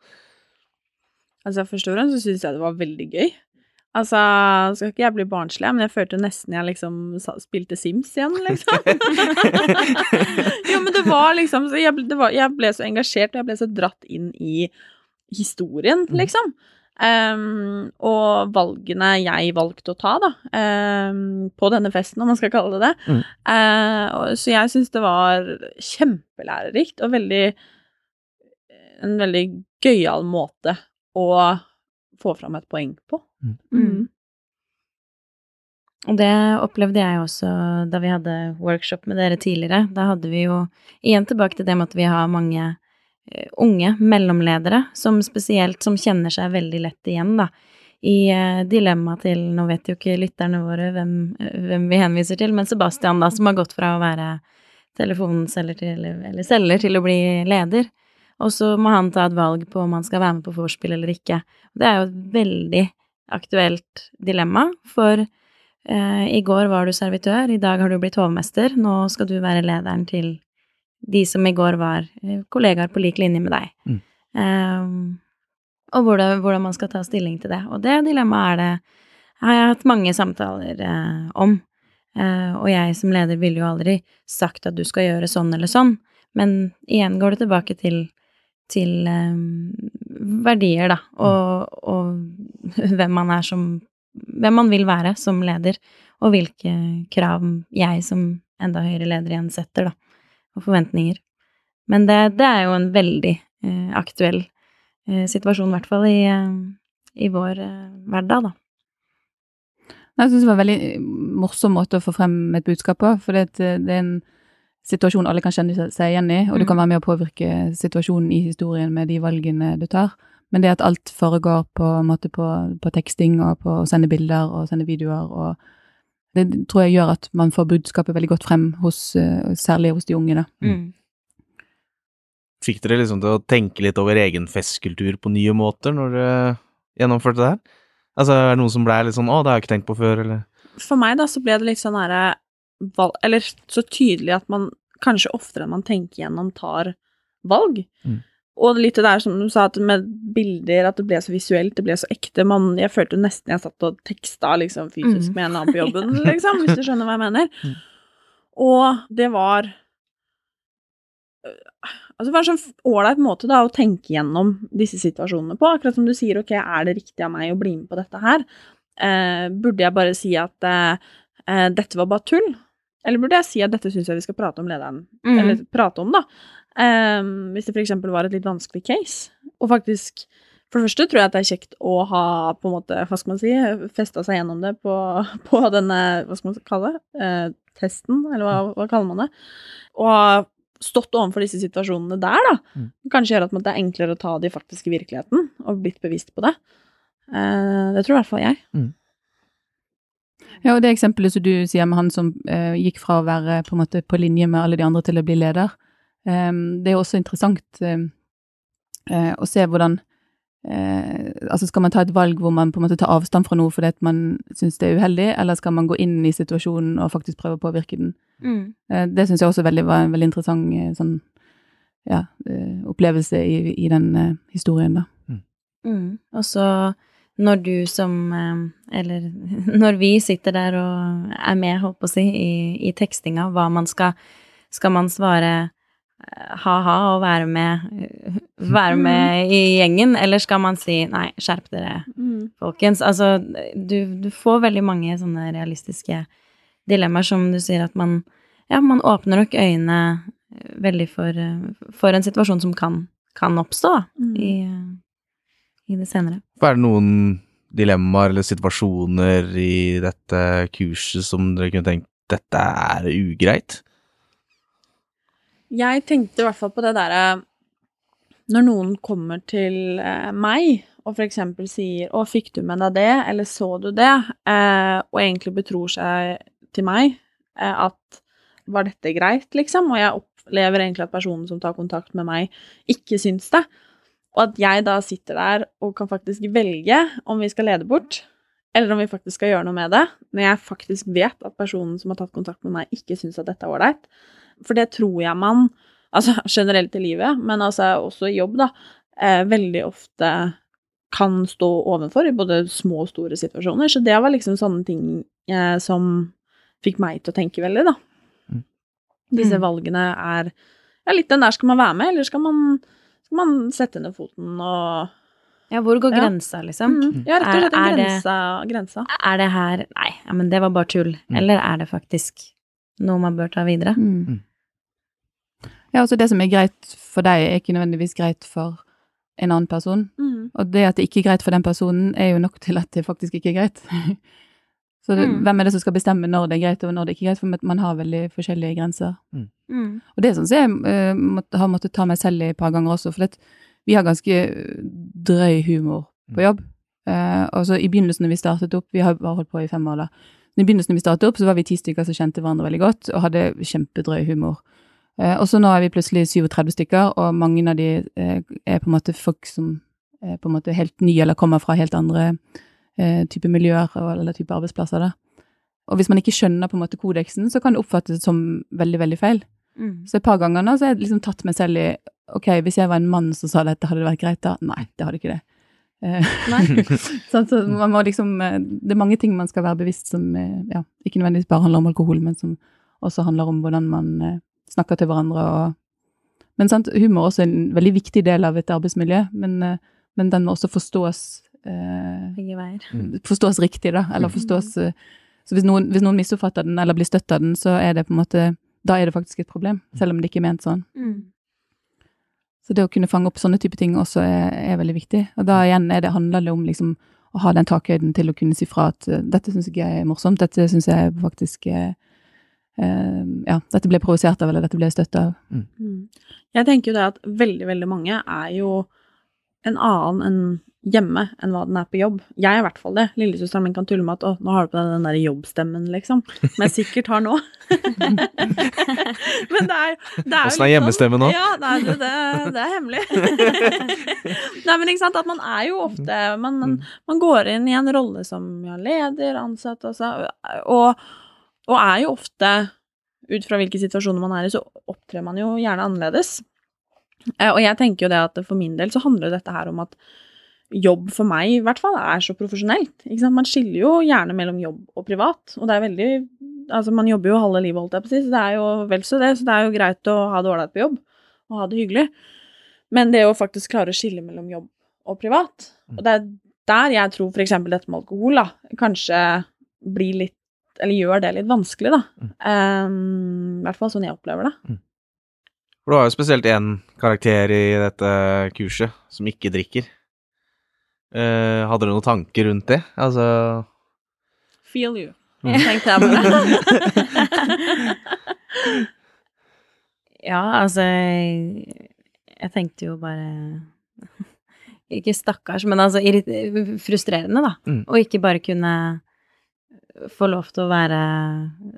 [SPEAKER 2] Altså, først og fremst så syns jeg det var veldig gøy. Altså, skal ikke jeg bli barnslig, men jeg følte nesten jeg liksom spilte Sims igjen, liksom. jo, men det var liksom jeg ble, var, jeg ble så engasjert, og jeg ble så dratt inn i historien, mm. Um, og valgene jeg valgte å ta, da, um, på denne festen, om man skal kalle det det. Mm. Uh, så jeg syns det var kjempelærerikt og veldig En veldig gøyal måte å få fram et poeng på. Mm. mm.
[SPEAKER 3] Og det opplevde jeg også da vi hadde workshop med dere tidligere. Da hadde vi jo igjen tilbake til det med at vi har mange unge mellomledere som spesielt som kjenner seg veldig lett igjen, da, i uh, dilemmaet til Nå vet jo ikke lytterne våre hvem, hvem, vi henviser til, men Sebastian, da, som har gått fra å være telefonselger til, eller selger til å bli leder. Og så må han ta et valg på om han skal være med på vorspiel eller ikke. Det er jo et veldig aktuelt dilemma, for eh, i går var du servitør, i dag har du blitt hovmester, nå skal du være lederen til de som i går var eh, kollegaer på lik linje med deg. Mm. Um, og hvordan, hvordan, man skal ta stilling til det. Og det dilemmaet er det har jeg hatt mange samtaler eh, om. Eh, og jeg som leder ville jo aldri sagt at du skal gjøre sånn eller sånn, men igjen går det tilbake til, til eh, verdier, da, mm. og, og, hvem man er som Hvem man vil være som leder, og hvilke krav jeg som enda høyere leder igjen setter, da og forventninger. Men det, det er jo en veldig eh, aktuell eh, situasjon, i hvert fall i, eh, i vår eh, hverdag, da.
[SPEAKER 4] Jeg syns det var en veldig eh, morsom måte å få frem et budskap på, for det, det, er en situasjon alle kan kjenne seg igjen i, og du mm. kan være med å påvirke situasjonen i historien med de valgene du tar. Men det at alt foregår på, måte på, på teksting og på å sende bilder og sende videoer og det tror jeg gjør at man får budskapet veldig godt frem, hos, uh, særlig hos de unge. da. Mm. mm.
[SPEAKER 1] Fikk dere liksom til å tenke litt over egen festkultur på nye måter når dere gjennomførte det her? Altså, er det noen som ble litt sånn 'Å, det har jeg ikke tenkt på før', eller?
[SPEAKER 2] For meg, da, så ble det litt sånn herre Eller så tydelig at man kanskje oftere enn man tenker gjennom, tar valg. Mm. Og litt det der som du sa, at med bilder, at det ble så visuelt, det ble så ekte. Man, jeg følte nesten jeg satt og teksta liksom fysisk mm. med en annen på jobben, liksom, hvis du skjønner hva jeg mener. Mm. Og det var Altså, det var en sånn ålreit måte da å tenke gjennom disse situasjonene på. Akkurat som du sier, ok, er det riktig av meg å bli med på dette her? Eh, burde jeg bare si at eh, eh dette var bare tull? Eller burde jeg si at dette syns jeg vi skal prate om lederen, mm. eller prate om, da? Um, hvis det f.eks. var et litt vanskelig case. Og faktisk For det første tror jeg at det er kjekt å ha på en måte, hva skal man si, festa seg gjennom det på, på, denne, hva skal man kalle det, uh, testen, eller hva, hva, kaller man det? Og ha stått overfor disse situasjonene der, da. Mm. Kanskje gjøre at det er enklere å ta det i faktiske virkeligheten, og blitt bevisst på det. Uh, det tror i hvert fall jeg. Mm.
[SPEAKER 4] Ja, og det eksempelet som du sier med han som uh, gikk fra å være på en måte på linje med alle de andre til å bli leder, det er også interessant ehm, eh, å se hvordan eh, altså Skal man ta et valg hvor man på en måte tar avstand fra noe fordi at man syns det er uheldig, eller skal man gå inn i situasjonen og faktisk prøve å påvirke den? Mm. Eh, det syns jeg også veldig, var en veldig interessant sånn, ja, opplevelse i, i den historien, da.
[SPEAKER 3] Mm. Mm. Og så når du som Eller når vi sitter der og er med, holdt på å si, i, i tekstinga, hva man skal Skal man svare ha-ha og være med, være med i gjengen, eller skal man si nei, skjerp dere, mm. folkens? Altså, du, du, får veldig mange sånne realistiske dilemmaer som du sier at man Ja, man åpner nok øynene veldig for, for en situasjon som kan, kan oppstå mm. i, i det senere.
[SPEAKER 1] Er det noen dilemmaer eller situasjoner i dette kurset som dere kunne tenkt dette er ugreit?
[SPEAKER 2] Jeg tenkte i hvert fall på det derre Når noen kommer til eh, meg og eksempel sier 'Å, fikk du med deg det?' eller 'Så du det?' Eh, og egentlig betror seg til meg eh, at 'Var dette greit?' liksom, og jeg opplever egentlig at personen som tar kontakt med meg, ikke syns det. Og at jeg da sitter der og kan faktisk velge om vi skal lede bort, eller om vi faktisk skal gjøre noe med det, når jeg faktisk vet at personen som har tatt kontakt med meg, ikke syns at dette er ålreit. For det tror jeg man, altså generelt i livet, men altså også i jobb, da, eh, veldig ofte kan stå overfor i både små og store situasjoner. Så det var liksom sånne ting eh, som fikk meg til å tenke veldig, da. Mm. Disse valgene er ja, litt den der skal man være med, eller skal man, skal man sette ned foten og
[SPEAKER 3] ja, hvor går grensa, liksom?
[SPEAKER 2] Mm. Ja, rett og slett er, grensa, det, grensa.
[SPEAKER 3] Er det her Nei, ja, men det var bare tull. Mm. Eller er det faktisk noe man bør ta videre. Mm. mm.
[SPEAKER 4] Ja, altså det som er greit for deg, er ikke nødvendigvis greit for en annen person. Mm. Og det at det ikke er greit for den personen, er jo nok til at det faktisk ikke er greit. Så det, mm. hvem er det som skal bestemme når det er greit og når det ikke er greit, for man har veldig forskjellige grenser. Mm. mm. Og det er sånn som jeg uh, måtte, har måttet ta meg selv i et par ganger også, for det, vi har ganske drøy humor på jobb. Uh, og så i begynnelsen når vi startet opp, vi har bare holdt på i fem år da, i begynnelsen da vi startet opp, så var vi ti stykker som kjente hverandre veldig godt, og hadde kjempedrøy humor. Eh, og så nå er vi plutselig 37 stykker, og mange av de eh, er på en måte folk som er på en måte helt nye, eller kommer fra helt andre eh, typer miljøer eller typer arbeidsplasser. da. Og hvis man ikke skjønner på en måte kodeksen, så kan det oppfattes som veldig, veldig feil. Mm. Så et par ganger nå så har jeg liksom tatt meg selv i Ok, hvis jeg var en mann som sa dette, hadde det vært greit da? Nei, det hadde ikke det. så man må liksom eh, Det er mange ting man skal være bevisst som eh, ja, ikke nødvendigvis bare handler om alkohol, men som også handler om hvordan man eh, snakker til hverandre og Men sant, humor er også en veldig viktig del av et arbeidsmiljø, men, men den må også forstås
[SPEAKER 3] Begge.
[SPEAKER 4] Mm. Forstås riktig, da. Eller forstås Så hvis noen, hvis noen misoppfatter den eller blir støtt av den, så er det på en måte Da er det faktisk et problem, selv om det ikke er ment sånn. Mm. Så det å kunne fange opp sånne type ting også er, er veldig viktig. Og da igjen er det, handler det om liksom å ha den takhøyden til å kunne si fra at uh, dette syns ikke jeg er morsomt, dette syns jeg faktisk uh, uh, Ja, dette ble provosert av, eller dette ble støtta av. Mm.
[SPEAKER 2] mm. Jeg tenker jo det at veldig, veldig mange er jo en annen enn hjemme enn hva den er på jobb. Jeg er i hvert fall det. Lillesøsteren min kan tulle med at 'å, nå har du på deg den der jobbstemmen', liksom. Som jeg sikkert har nå. men det er, det er
[SPEAKER 1] Åssen er hjemmestemmen nå?
[SPEAKER 2] Ja, det er, det, det er hemmelig. Nei, men ikke sant, at man er jo ofte Man, man, man går inn i en rolle som ja, leder, ansatt, også, og, og er jo ofte ut fra hvilke situasjoner man er i, så opptrer man jo gjerne annerledes. Eh, og jeg tenker jo det at for min del så handler dette her om at jobb for meg i hvert fall er så profesjonelt. Man skiller jo gjerne mellom jobb og privat, og det er veldig Altså, man jobber jo halve livet, holdt jeg på å si, så det er jo vel så det, så det er jo greit å ha det ålreit på jobb og ha det hyggelig. Men det å faktisk klare å skille mellom jobb og privat, og det er der jeg tror eksempel dette med alkohol da, kanskje blir litt Eller gjør det litt vanskelig, da. Um, I hvert fall sånn jeg opplever det. Mm.
[SPEAKER 1] For du har jo spesielt én karakter i dette kurset som ikke drikker. Uh, hadde du noen tanker rundt det? Altså
[SPEAKER 2] Feel you, mm. tenkte jeg bare.
[SPEAKER 3] ja, altså Jeg tenkte jo bare Ikke stakkars, men altså frustrerende, da. Mm. Å ikke bare kunne få lov til å være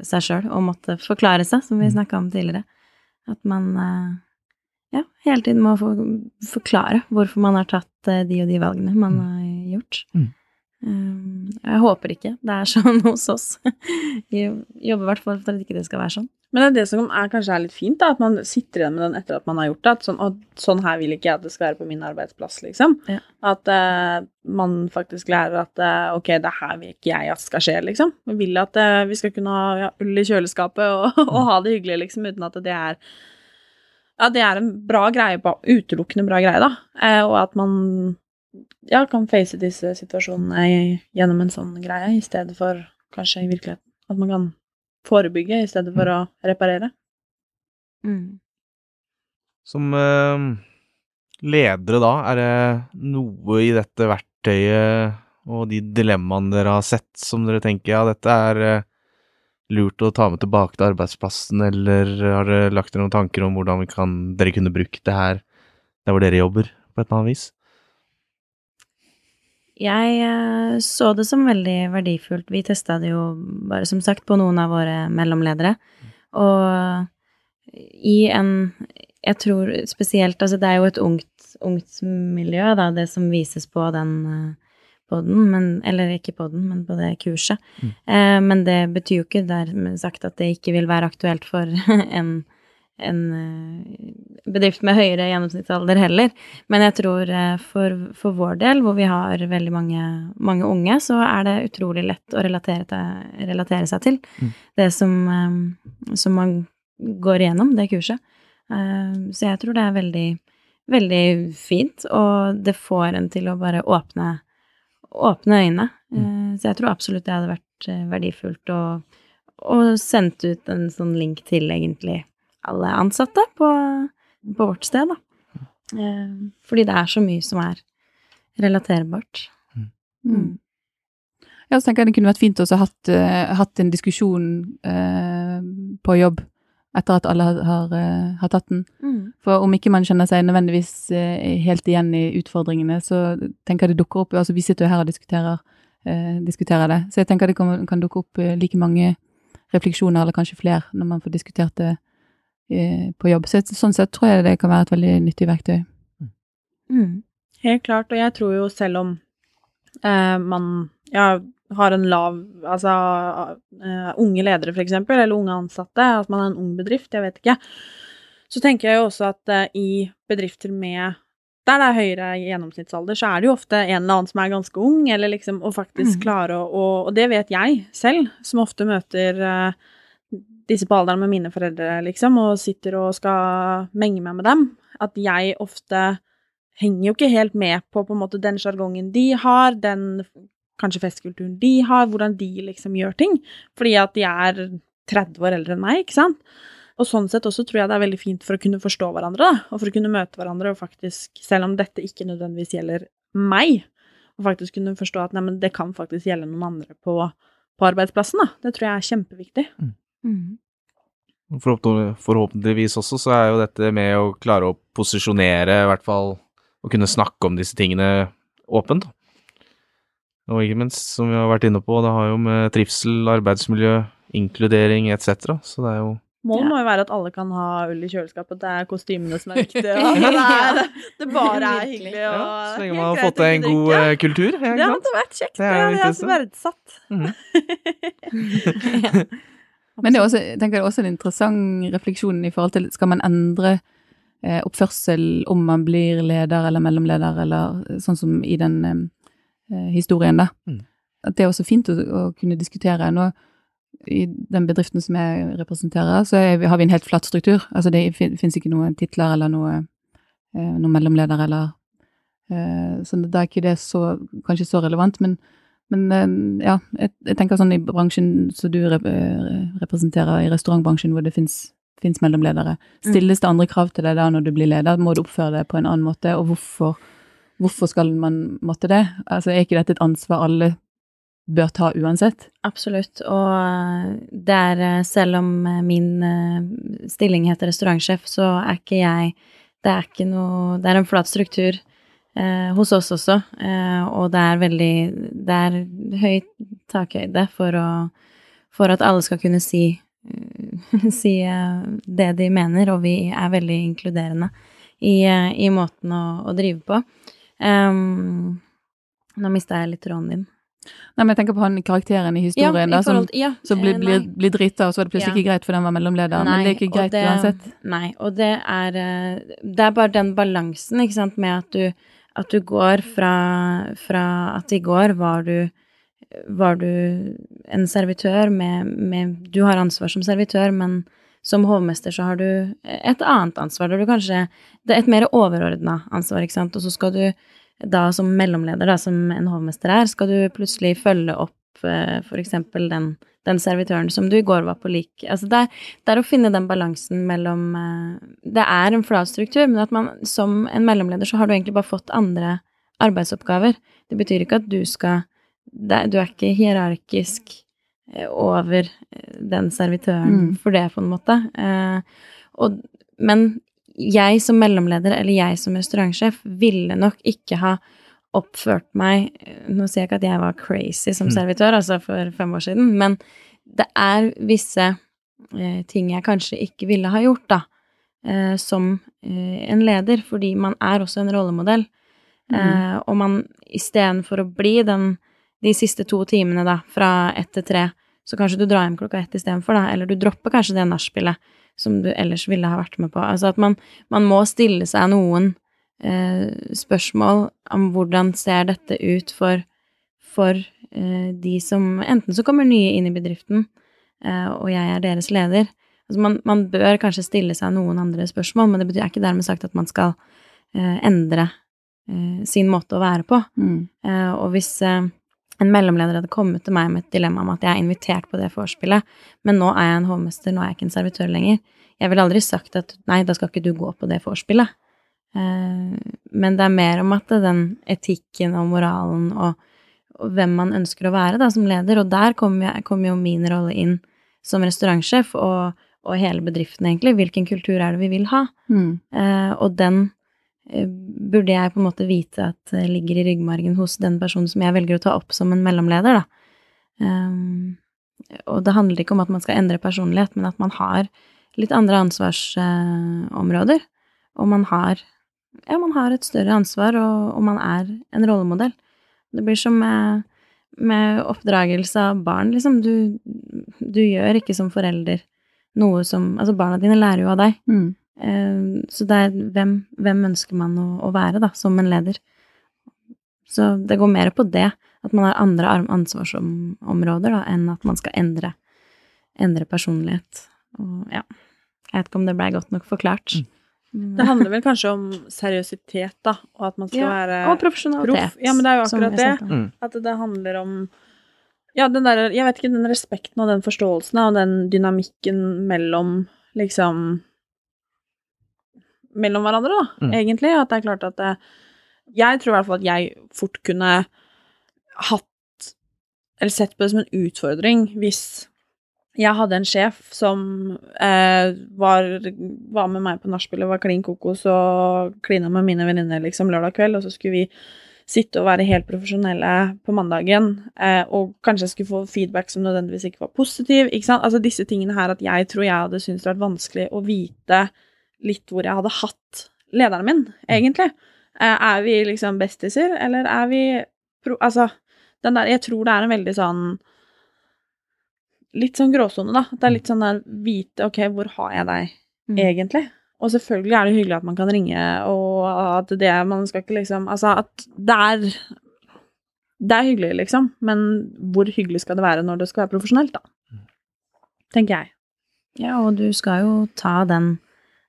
[SPEAKER 3] seg sjøl og måtte forklare seg, som vi mm. snakka om tidligere. At man uh, ja, hele tiden må få forklare hvorfor man har tatt eh, de og de valgene man mm. har gjort. Mm. Um, jeg håper ikke det er sånn hos oss. Jeg jobber i hvert fall for at ikke det skal være sånn.
[SPEAKER 2] Men det er det som er, kanskje er litt fint, da, at man sitter igjen med den etter at man har gjort det. At sånn, og sånn her vil ikke jeg at det skal være på min arbeidsplass, liksom.
[SPEAKER 3] Ja.
[SPEAKER 2] At uh, man faktisk lærer at uh, ok, det her vil ikke jeg at skal skje, liksom. Vi vil at uh, vi skal kunne ha ja, ull i kjøleskapet og, og ha det hyggelig, liksom, uten at det er Ja, det er en bra greie Utelukkende bra greie, da. Eh, og at man ja, kan face disse situasjonene gjennom en sånn greie, i stedet for kanskje i virkeligheten. At man kan forebygge i stedet for å reparere.
[SPEAKER 3] Mm.
[SPEAKER 1] Som eh, ledere da, er det noe i dette verktøyet og de dilemmaene dere har sett som dere tenker ja, dette er eh, lurt å ta med tilbake til arbeidsplassen, eller har dere lagt dere noen tanker om hvordan kan, dere kunne brukt det her der hvor dere jobber, på et eller annet vis?
[SPEAKER 3] Jeg eh, så det som veldig verdifullt. Vi testa det jo bare som sagt på noen av våre mellomledere. Og i en Jeg tror spesielt Altså, det er jo et ungt, ungt miljø, da, det som vises på den eh, på den, men, eller ikke på den, men på det kurset.
[SPEAKER 1] Mm.
[SPEAKER 3] Eh, men det betyr jo ikke dermed sagt at det ikke vil være aktuelt for en, en eh, bedrift med høyere gjennomsnittsalder heller. Men jeg tror eh, for, for vår del, hvor vi har veldig mange, mange, unge, så er det utrolig lett å relatere, til, relatere seg til
[SPEAKER 1] Mm.
[SPEAKER 3] det som, eh, som man går igjennom, det kurset. Så jeg tror det er veldig, veldig fint, og det får en til å bare åpne, åpne øynene. Mm. Så jeg tror absolutt det hadde vært eh, verdifullt å, å sendt ut en sånn link til egentlig alle ansatte på, på vårt sted, da. Eh, Fordi det er så mye som er relaterbart. Mm.
[SPEAKER 4] Ja, så tenker jeg det kunne vært fint også hatt, eh, hatt en diskusjon eh, på jobb etter at alle har, har, eh, har tatt den.
[SPEAKER 3] Mm.
[SPEAKER 4] For om ikke man kjenner seg nødvendigvis eh, helt igjen i utfordringene, så tenker jeg det dukker opp Altså, vi sitter jo her og diskuterer, eh, diskuterer det, så jeg tenker det kan, kan dukke opp eh, like mange refleksjoner, eller kanskje flere, når man får diskutert det eh, på jobb. Så sånn sett tror jeg det kan være et veldig nyttig verktøy.
[SPEAKER 3] Mm.
[SPEAKER 2] Helt klart, og jeg tror jo selv om eh, man ja, har en lav Altså uh, unge ledere, for eksempel, eller unge ansatte, at man er en ung bedrift, jeg vet ikke, så tenker jeg jo også at uh, i bedrifter med der det er høyere gjennomsnittsalder, så er det jo ofte en eller annen som er ganske ung, eller liksom å faktisk
[SPEAKER 3] Mm.
[SPEAKER 2] klare å og, og det vet jeg selv, som ofte møter uh, disse på alderen med mine foreldre, liksom, og sitter og skal menge meg med dem, at jeg ofte henger jo ikke helt med på på en måte den sjargongen de har, den kanskje festkulturen de har, hvordan de liksom gjør ting, fordi at de er 30 år eldre enn meg, ikke sant? Og sånn sett også tror jeg det er veldig fint for å kunne forstå hverandre, da, og for å kunne møte hverandre, og faktisk, selv om dette ikke nødvendigvis gjelder meg, og faktisk kunne forstå at neimen, det kan faktisk gjelde noen andre på, på arbeidsplassen, da. Det tror jeg er kjempeviktig.
[SPEAKER 3] Mm.
[SPEAKER 1] Forhåpentlig- Forhåpentligvis også så er jo dette med å klare å posisjonere, i hvert fall å kunne snakke om disse tingene åpent. da. Og ikke minst, som vi har vært inne på, det har jo med trivsel, arbeidsmiljø, inkludering etc. Så det er jo
[SPEAKER 2] Målet
[SPEAKER 3] Ja.
[SPEAKER 2] må jo være at alle kan ha ull i kjøleskapet. Det er kostymene som er viktige. og det, er, det bare er
[SPEAKER 3] hyggelig.
[SPEAKER 2] hyggelig.
[SPEAKER 1] ja, Så lenge man har fått til en god eh, kultur. Ja,
[SPEAKER 2] Det hadde vært kjekt.
[SPEAKER 1] Det
[SPEAKER 2] Det
[SPEAKER 1] er jo
[SPEAKER 2] hadde jeg
[SPEAKER 1] viktigste.
[SPEAKER 2] verdsatt.
[SPEAKER 1] Mhm.
[SPEAKER 4] Men det er også, jeg tenker det er også en interessant refleksjon i forhold til skal man endre eh, oppførsel om man blir leder eller mellomleder, eller sånn som i den eh, historien, da.
[SPEAKER 1] Mm.
[SPEAKER 4] At det er også fint å, å kunne diskutere. Nå, I den bedriften som jeg representerer, så er, har vi en helt flatt struktur. Altså det fin, fins ikke noen titler eller noe, eh, noen mellomleder eller eh, Så da er ikke det så, kanskje så relevant, men men eh, ja, jeg, jeg tenker sånn i bransjen som du rep eh, representerer, i restaurantbransjen hvor det fins mellomledere. Stilles det andre krav til deg da når du blir leder? Må du oppføre deg på en annen måte? Og hvorfor, hvorfor skal man måtte det? Altså, Er ikke dette et ansvar alle bør ta uansett?
[SPEAKER 3] Absolutt. Og eh, det er, eh, selv om eh, min stilling heter restaurantsjef, så er ikke jeg Det er ikke noe Det er en flat struktur eh, hos oss også, eh, og det er veldig Det er høy takhøyde for å For at alle skal kunne si si det de mener, og vi er veldig inkluderende i, i måten å, å drive på. Um, nå mista jeg litt tråden din.
[SPEAKER 4] Nei, men jeg tenker på han karakteren i historien,
[SPEAKER 3] ja,
[SPEAKER 4] da, som,
[SPEAKER 3] ja,
[SPEAKER 4] som blir,
[SPEAKER 3] eh,
[SPEAKER 4] blir, blir drita, og så er det plutselig
[SPEAKER 3] Ja.
[SPEAKER 4] ikke greit for den var mellomleder.
[SPEAKER 3] Nei,
[SPEAKER 4] men det er ikke greit
[SPEAKER 3] det-
[SPEAKER 4] uansett.
[SPEAKER 3] Nei, og det er eh, Det er bare den balansen, ikke sant, med at du, at du går fra, fra at i går var du var du en servitør med, med Du har ansvar som servitør, men som hovmester så har du et annet ansvar, der du kanskje Det er et mer overordna ansvar, ikke sant, og så skal du da som mellomleder, da, som en hovmester er, skal du plutselig følge opp eh, for eksempel den, den servitøren som du i går var på lik Altså det er, det er å finne den balansen mellom eh, Det er en flat struktur, men at man som en mellomleder så har du egentlig bare fått andre arbeidsoppgaver. Det betyr ikke at du skal det, Du er ikke hierarkisk eh, over eh, den servitøren
[SPEAKER 4] Mm.
[SPEAKER 3] for det, på en måte. Eh, og, men jeg som mellomleder, eller jeg som restaurantsjef, ville nok ikke ha oppført meg Nå sier jeg ikke at jeg var crazy som
[SPEAKER 1] Mm.
[SPEAKER 3] servitør, altså for fem år siden, men det er visse eh, ting jeg kanskje ikke ville ha gjort, da, eh, som eh, en leder, fordi man er også en rollemodell. Eh, og man istedenfor å bli den de siste to timene, da, fra ett til tre, så kanskje du drar hjem klokka ett istedenfor, da, eller du dropper kanskje det nachspielet som du ellers ville ha vært med på. Altså at man, man må stille seg noen eh, spørsmål om hvordan ser dette ut for, for eh, de som enten så kommer nye inn i bedriften, eh, og jeg er deres leder. Altså man, man bør kanskje stille seg noen andre spørsmål, men det betyr ikke dermed sagt at man skal eh, endre eh, sin måte å være på.
[SPEAKER 4] Mm.
[SPEAKER 3] Eh, og hvis en mellomleder hadde kommet til meg med et dilemma om at jeg er invitert på det vorspielet, men nå er jeg en hovmester, nå er jeg ikke en servitør lenger, jeg ville aldri sagt at nei, da skal ikke du gå på det vorspielet. Eh, men det er mer om at den etikken og moralen og, og hvem man ønsker å være da, som leder, og der kommer kom jo min rolle inn som restaurantsjef og, og hele bedriften, egentlig. Hvilken kultur er det vi vil ha?
[SPEAKER 4] Mm.
[SPEAKER 3] Eh, og den burde jeg på en måte vite at det ligger i ryggmargen hos den personen som jeg velger å ta opp som en mellomleder, da. Um, og det handler ikke om at man skal endre personlighet, men at man har litt andre ansvarsområder. og man har ja, man har et større ansvar, og, og man er en rollemodell. Det blir som med, med oppdragelse av barn, liksom. Du, du gjør ikke som forelder noe som Altså, barna dine lærer jo av deg.
[SPEAKER 4] Mm.
[SPEAKER 3] Eh, Så det er hvem, hvem ønsker man å, å være, da, som en leder. Så det går mer på det, at man har andre ansvarsområder, da, enn at man skal endre, endre personlighet. Og ja, jeg vet ikke om det blei godt nok forklart.
[SPEAKER 2] Det handler vel kanskje om seriøsitet, da, og at man skal
[SPEAKER 3] Ja,
[SPEAKER 2] være
[SPEAKER 3] og profesjonalitet.
[SPEAKER 2] Ja, men det er jo akkurat.
[SPEAKER 1] Mm.
[SPEAKER 2] At det handler om Ja, den derre Jeg vet ikke, den respekten og den forståelsen og den dynamikken mellom liksom Mellom hverandre, da,
[SPEAKER 1] Mm.
[SPEAKER 2] egentlig. At det er klart at det, Jeg tror i hvert fall at jeg fort kunne hatt Eller sett på det som en utfordring hvis jeg hadde en sjef som eh, var, var med meg på nachspielet, var klin kokos og klina med mine venninner liksom lørdag kveld, og så skulle vi sitte og være helt profesjonelle på mandagen, eh, og kanskje jeg skulle få feedback som nødvendigvis ikke var positiv, ikke sant? Altså disse tingene her at jeg tror jeg hadde syntes det vært vanskelig å vite litt hvor jeg hadde hatt lederen min, egentlig. Eh, er vi liksom bestiser, eller er vi pro... Altså, den der Jeg tror det er en veldig sånn Litt sånn gråsone, da. Det er litt sånn der vite OK, hvor har jeg deg
[SPEAKER 3] Mm.
[SPEAKER 2] egentlig? Og selvfølgelig er det hyggelig at man kan ringe, og at det Man skal ikke liksom Altså, at det er Det er hyggelig, liksom, men hvor hyggelig skal det være når det skal være profesjonelt, da? Tenker jeg.
[SPEAKER 3] Ja, og du skal jo ta den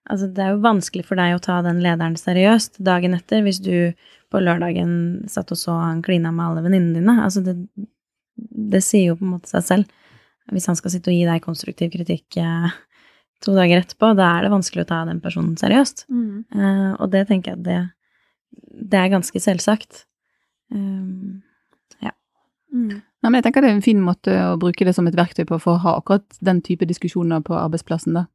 [SPEAKER 3] Altså, det er jo vanskelig for deg å ta den lederen seriøst dagen etter hvis du på lørdagen satt og så han klina med alle venninnene dine. Altså, det, det sier jo på en måte seg selv. Hvis han skal sitte og gi deg konstruktiv kritikk eh, to dager etterpå, da er det vanskelig å ta den personen seriøst. Eh, og det tenker jeg at det, det er ganske selvsagt. Um,
[SPEAKER 2] Mm.
[SPEAKER 4] Nei, men jeg tenker det er en fin måte å bruke det som et verktøy på for å ha akkurat den type diskusjoner på arbeidsplassen, da.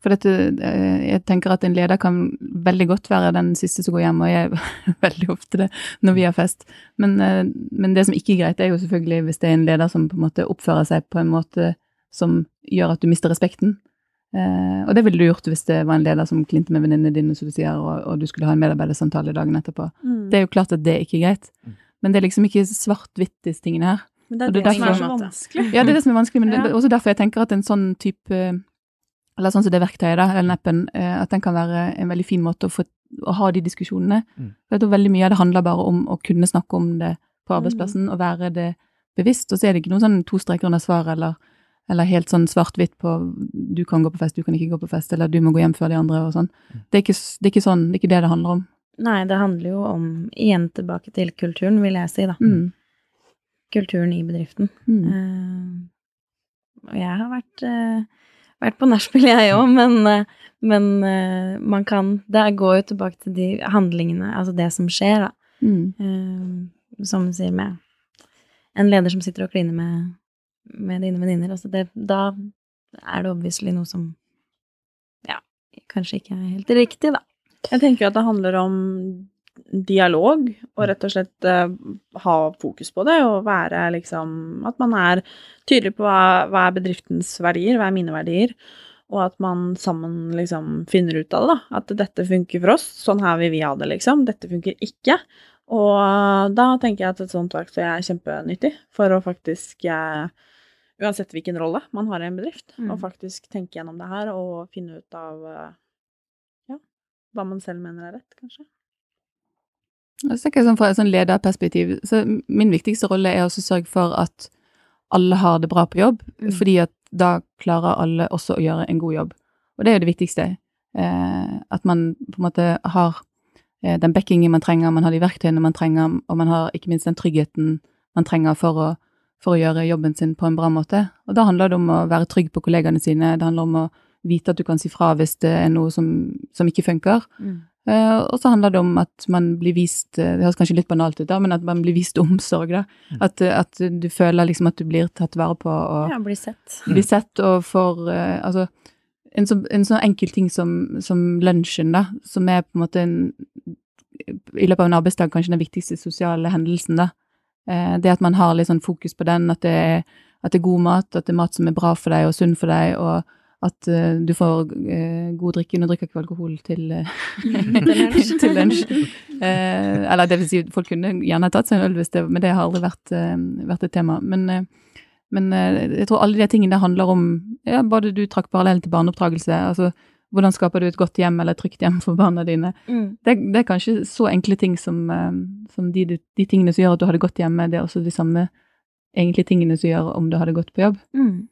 [SPEAKER 4] For dette, eh, jeg tenker at en leder kan veldig godt være den siste som går hjem, og jeg er veldig ofte det når vi har fest. Men, eh, men det som ikke er greit, er jo selvfølgelig hvis det er en leder som på en måte oppfører seg på en måte som gjør at du mister respekten. Eh, og det ville du gjort hvis det var en leder som klinte med venninnene dine, som du sier, og, og du skulle ha en medarbeidersamtale dagen etterpå.
[SPEAKER 2] Mm.
[SPEAKER 4] Det er jo klart at det ikke er greit. Men det er liksom ikke svart-hvitt, disse tingene her.
[SPEAKER 2] Men det er det, det som er så vanskelig.
[SPEAKER 4] Ja, det er det som er vanskelig, men det er også derfor jeg tenker at en sånn type Eller sånn som det verktøyet, da, den appen, eh, at den kan være en veldig fin måte å, få, å ha de diskusjonene. Mm. For veldig mye av det handler bare om å kunne snakke om det på arbeidsplassen, mm. og være det bevisst. Og så er det ikke noen sånn to streker under svar, eller, eller helt sånn svart-hvitt på du kan gå på fest, du kan ikke gå på fest, eller du må gå hjem før de andre, og sånn. Mm. Det er ikke, det er ikke sånn, det er ikke det det handler om.
[SPEAKER 3] Nei, det handler jo om, igjen tilbake til kulturen, vil jeg si, da. Mm. Kulturen i bedriften. Mm. Uh, og jeg har vært, uh, vært på nachspiel, jeg òg, men, uh, men man kan Det går jo tilbake til de handlingene, altså det som skjer, da. Mm. som du sier, med en leder som sitter og kliner med, med dine venninner. Altså det, da er det obviously noe som ja, kanskje ikke er helt riktig, da.
[SPEAKER 2] Jeg tenker at det handler om dialog, og rett og slett uh, ha fokus på det, og være liksom At man er tydelig på hva, hva, er bedriftens verdier, hva er mine verdier, og at man sammen liksom finner ut av det, da. At dette funker for oss, sånn her vil vi ha det, liksom. Dette funker ikke. Og da tenker jeg at et sånt verktøy er kjempenyttig for å faktisk uh, Uansett hvilken rolle man har i en bedrift, mm. og faktisk tenke gjennom det her og finne ut av uh, hva man selv mener er rett, kanskje.
[SPEAKER 4] Sånn Fra et sånn lederperspektiv, så min viktigste rolle er å sørge for at alle har det bra på jobb, mm. fordi at da klarer alle også å gjøre en god jobb. Og det er jo det viktigste. Eh, at man på en måte har eh, den backingen man trenger, man har de verktøyene man trenger, og man har ikke minst den tryggheten man trenger for å, for å gjøre jobben sin på en bra måte. Og da handler det om å være trygg på kollegaene sine, det handler om å vite at du kan si fra hvis det er noe som, som ikke funker. Mm. Uh, og så handler det om at man blir vist eh, Det høres kanskje litt banalt ut, da, men at man blir vist omsorg. da. Mm. At, at, du føler liksom at du blir tatt vare på og
[SPEAKER 3] Ja, blir sett.
[SPEAKER 4] Blir sett og får uh, Altså, en, så, en sånn enkel ting som, som, lunsjen, da, som er på en måte en, i løpet av en arbeidsdag kanskje den viktigste sosiale hendelsen, da. Uh, det at man har litt sånn fokus på den, at det, er, at det er god mat, at det er mat som er bra for deg og sunn for deg, og at uh, du får uh, god drikke. under drikker ikke alkohol til, uh, til lunsj. eller det vil si, folk kunne gjerne tatt seg en øl hvis det Men det har aldri vært, vært et tema. Men, men jeg tror alle de tingene handler om ja, Både du trakk parallellen til barneoppdragelse. altså hvordan skaper du et godt hjem eller et trygt hjem for barna dine? Mm. Det, det, er kanskje så enkle ting som, som de, de, tingene som gjør at du har det godt hjemme, det er også de samme egentlige tingene som gjør om du har det godt på jobb. Mm.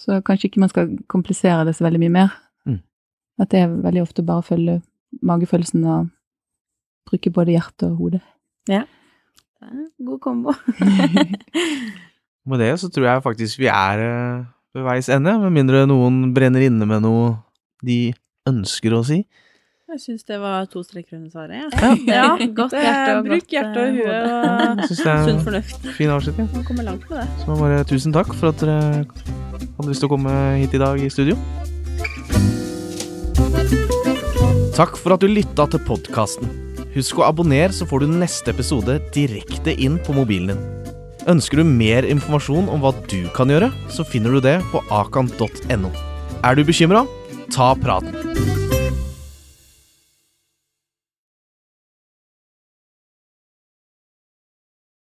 [SPEAKER 4] Så kanskje ikke man skal komplisere det så veldig mye mer. Mm. At det er veldig ofte bare å følge magefølelsen og bruke både hjerte og hode.
[SPEAKER 3] Ja. Det er en god kombo.
[SPEAKER 1] med det så tror jeg faktisk vi er eh, ved veis ende, med mindre noen brenner inne med noe de ønsker å si.
[SPEAKER 2] Jeg syns det var to streker under svaret.
[SPEAKER 3] Ja. ja, godt hjerte og
[SPEAKER 2] Bruk hjerte og hue og sunn fornuft.
[SPEAKER 1] Fin avslutning.
[SPEAKER 2] Man kommer langt med det.
[SPEAKER 1] Så bare tusen takk for at dere hadde lyst til å komme hit i dag i studio. Takk for at du lytta til podkasten. Husk å abonnere, så får du neste episode direkte inn på mobilen din. Ønsker du mer informasjon om hva du kan gjøre, så finner du det på akan.no. Er du bekymra? Ta praten.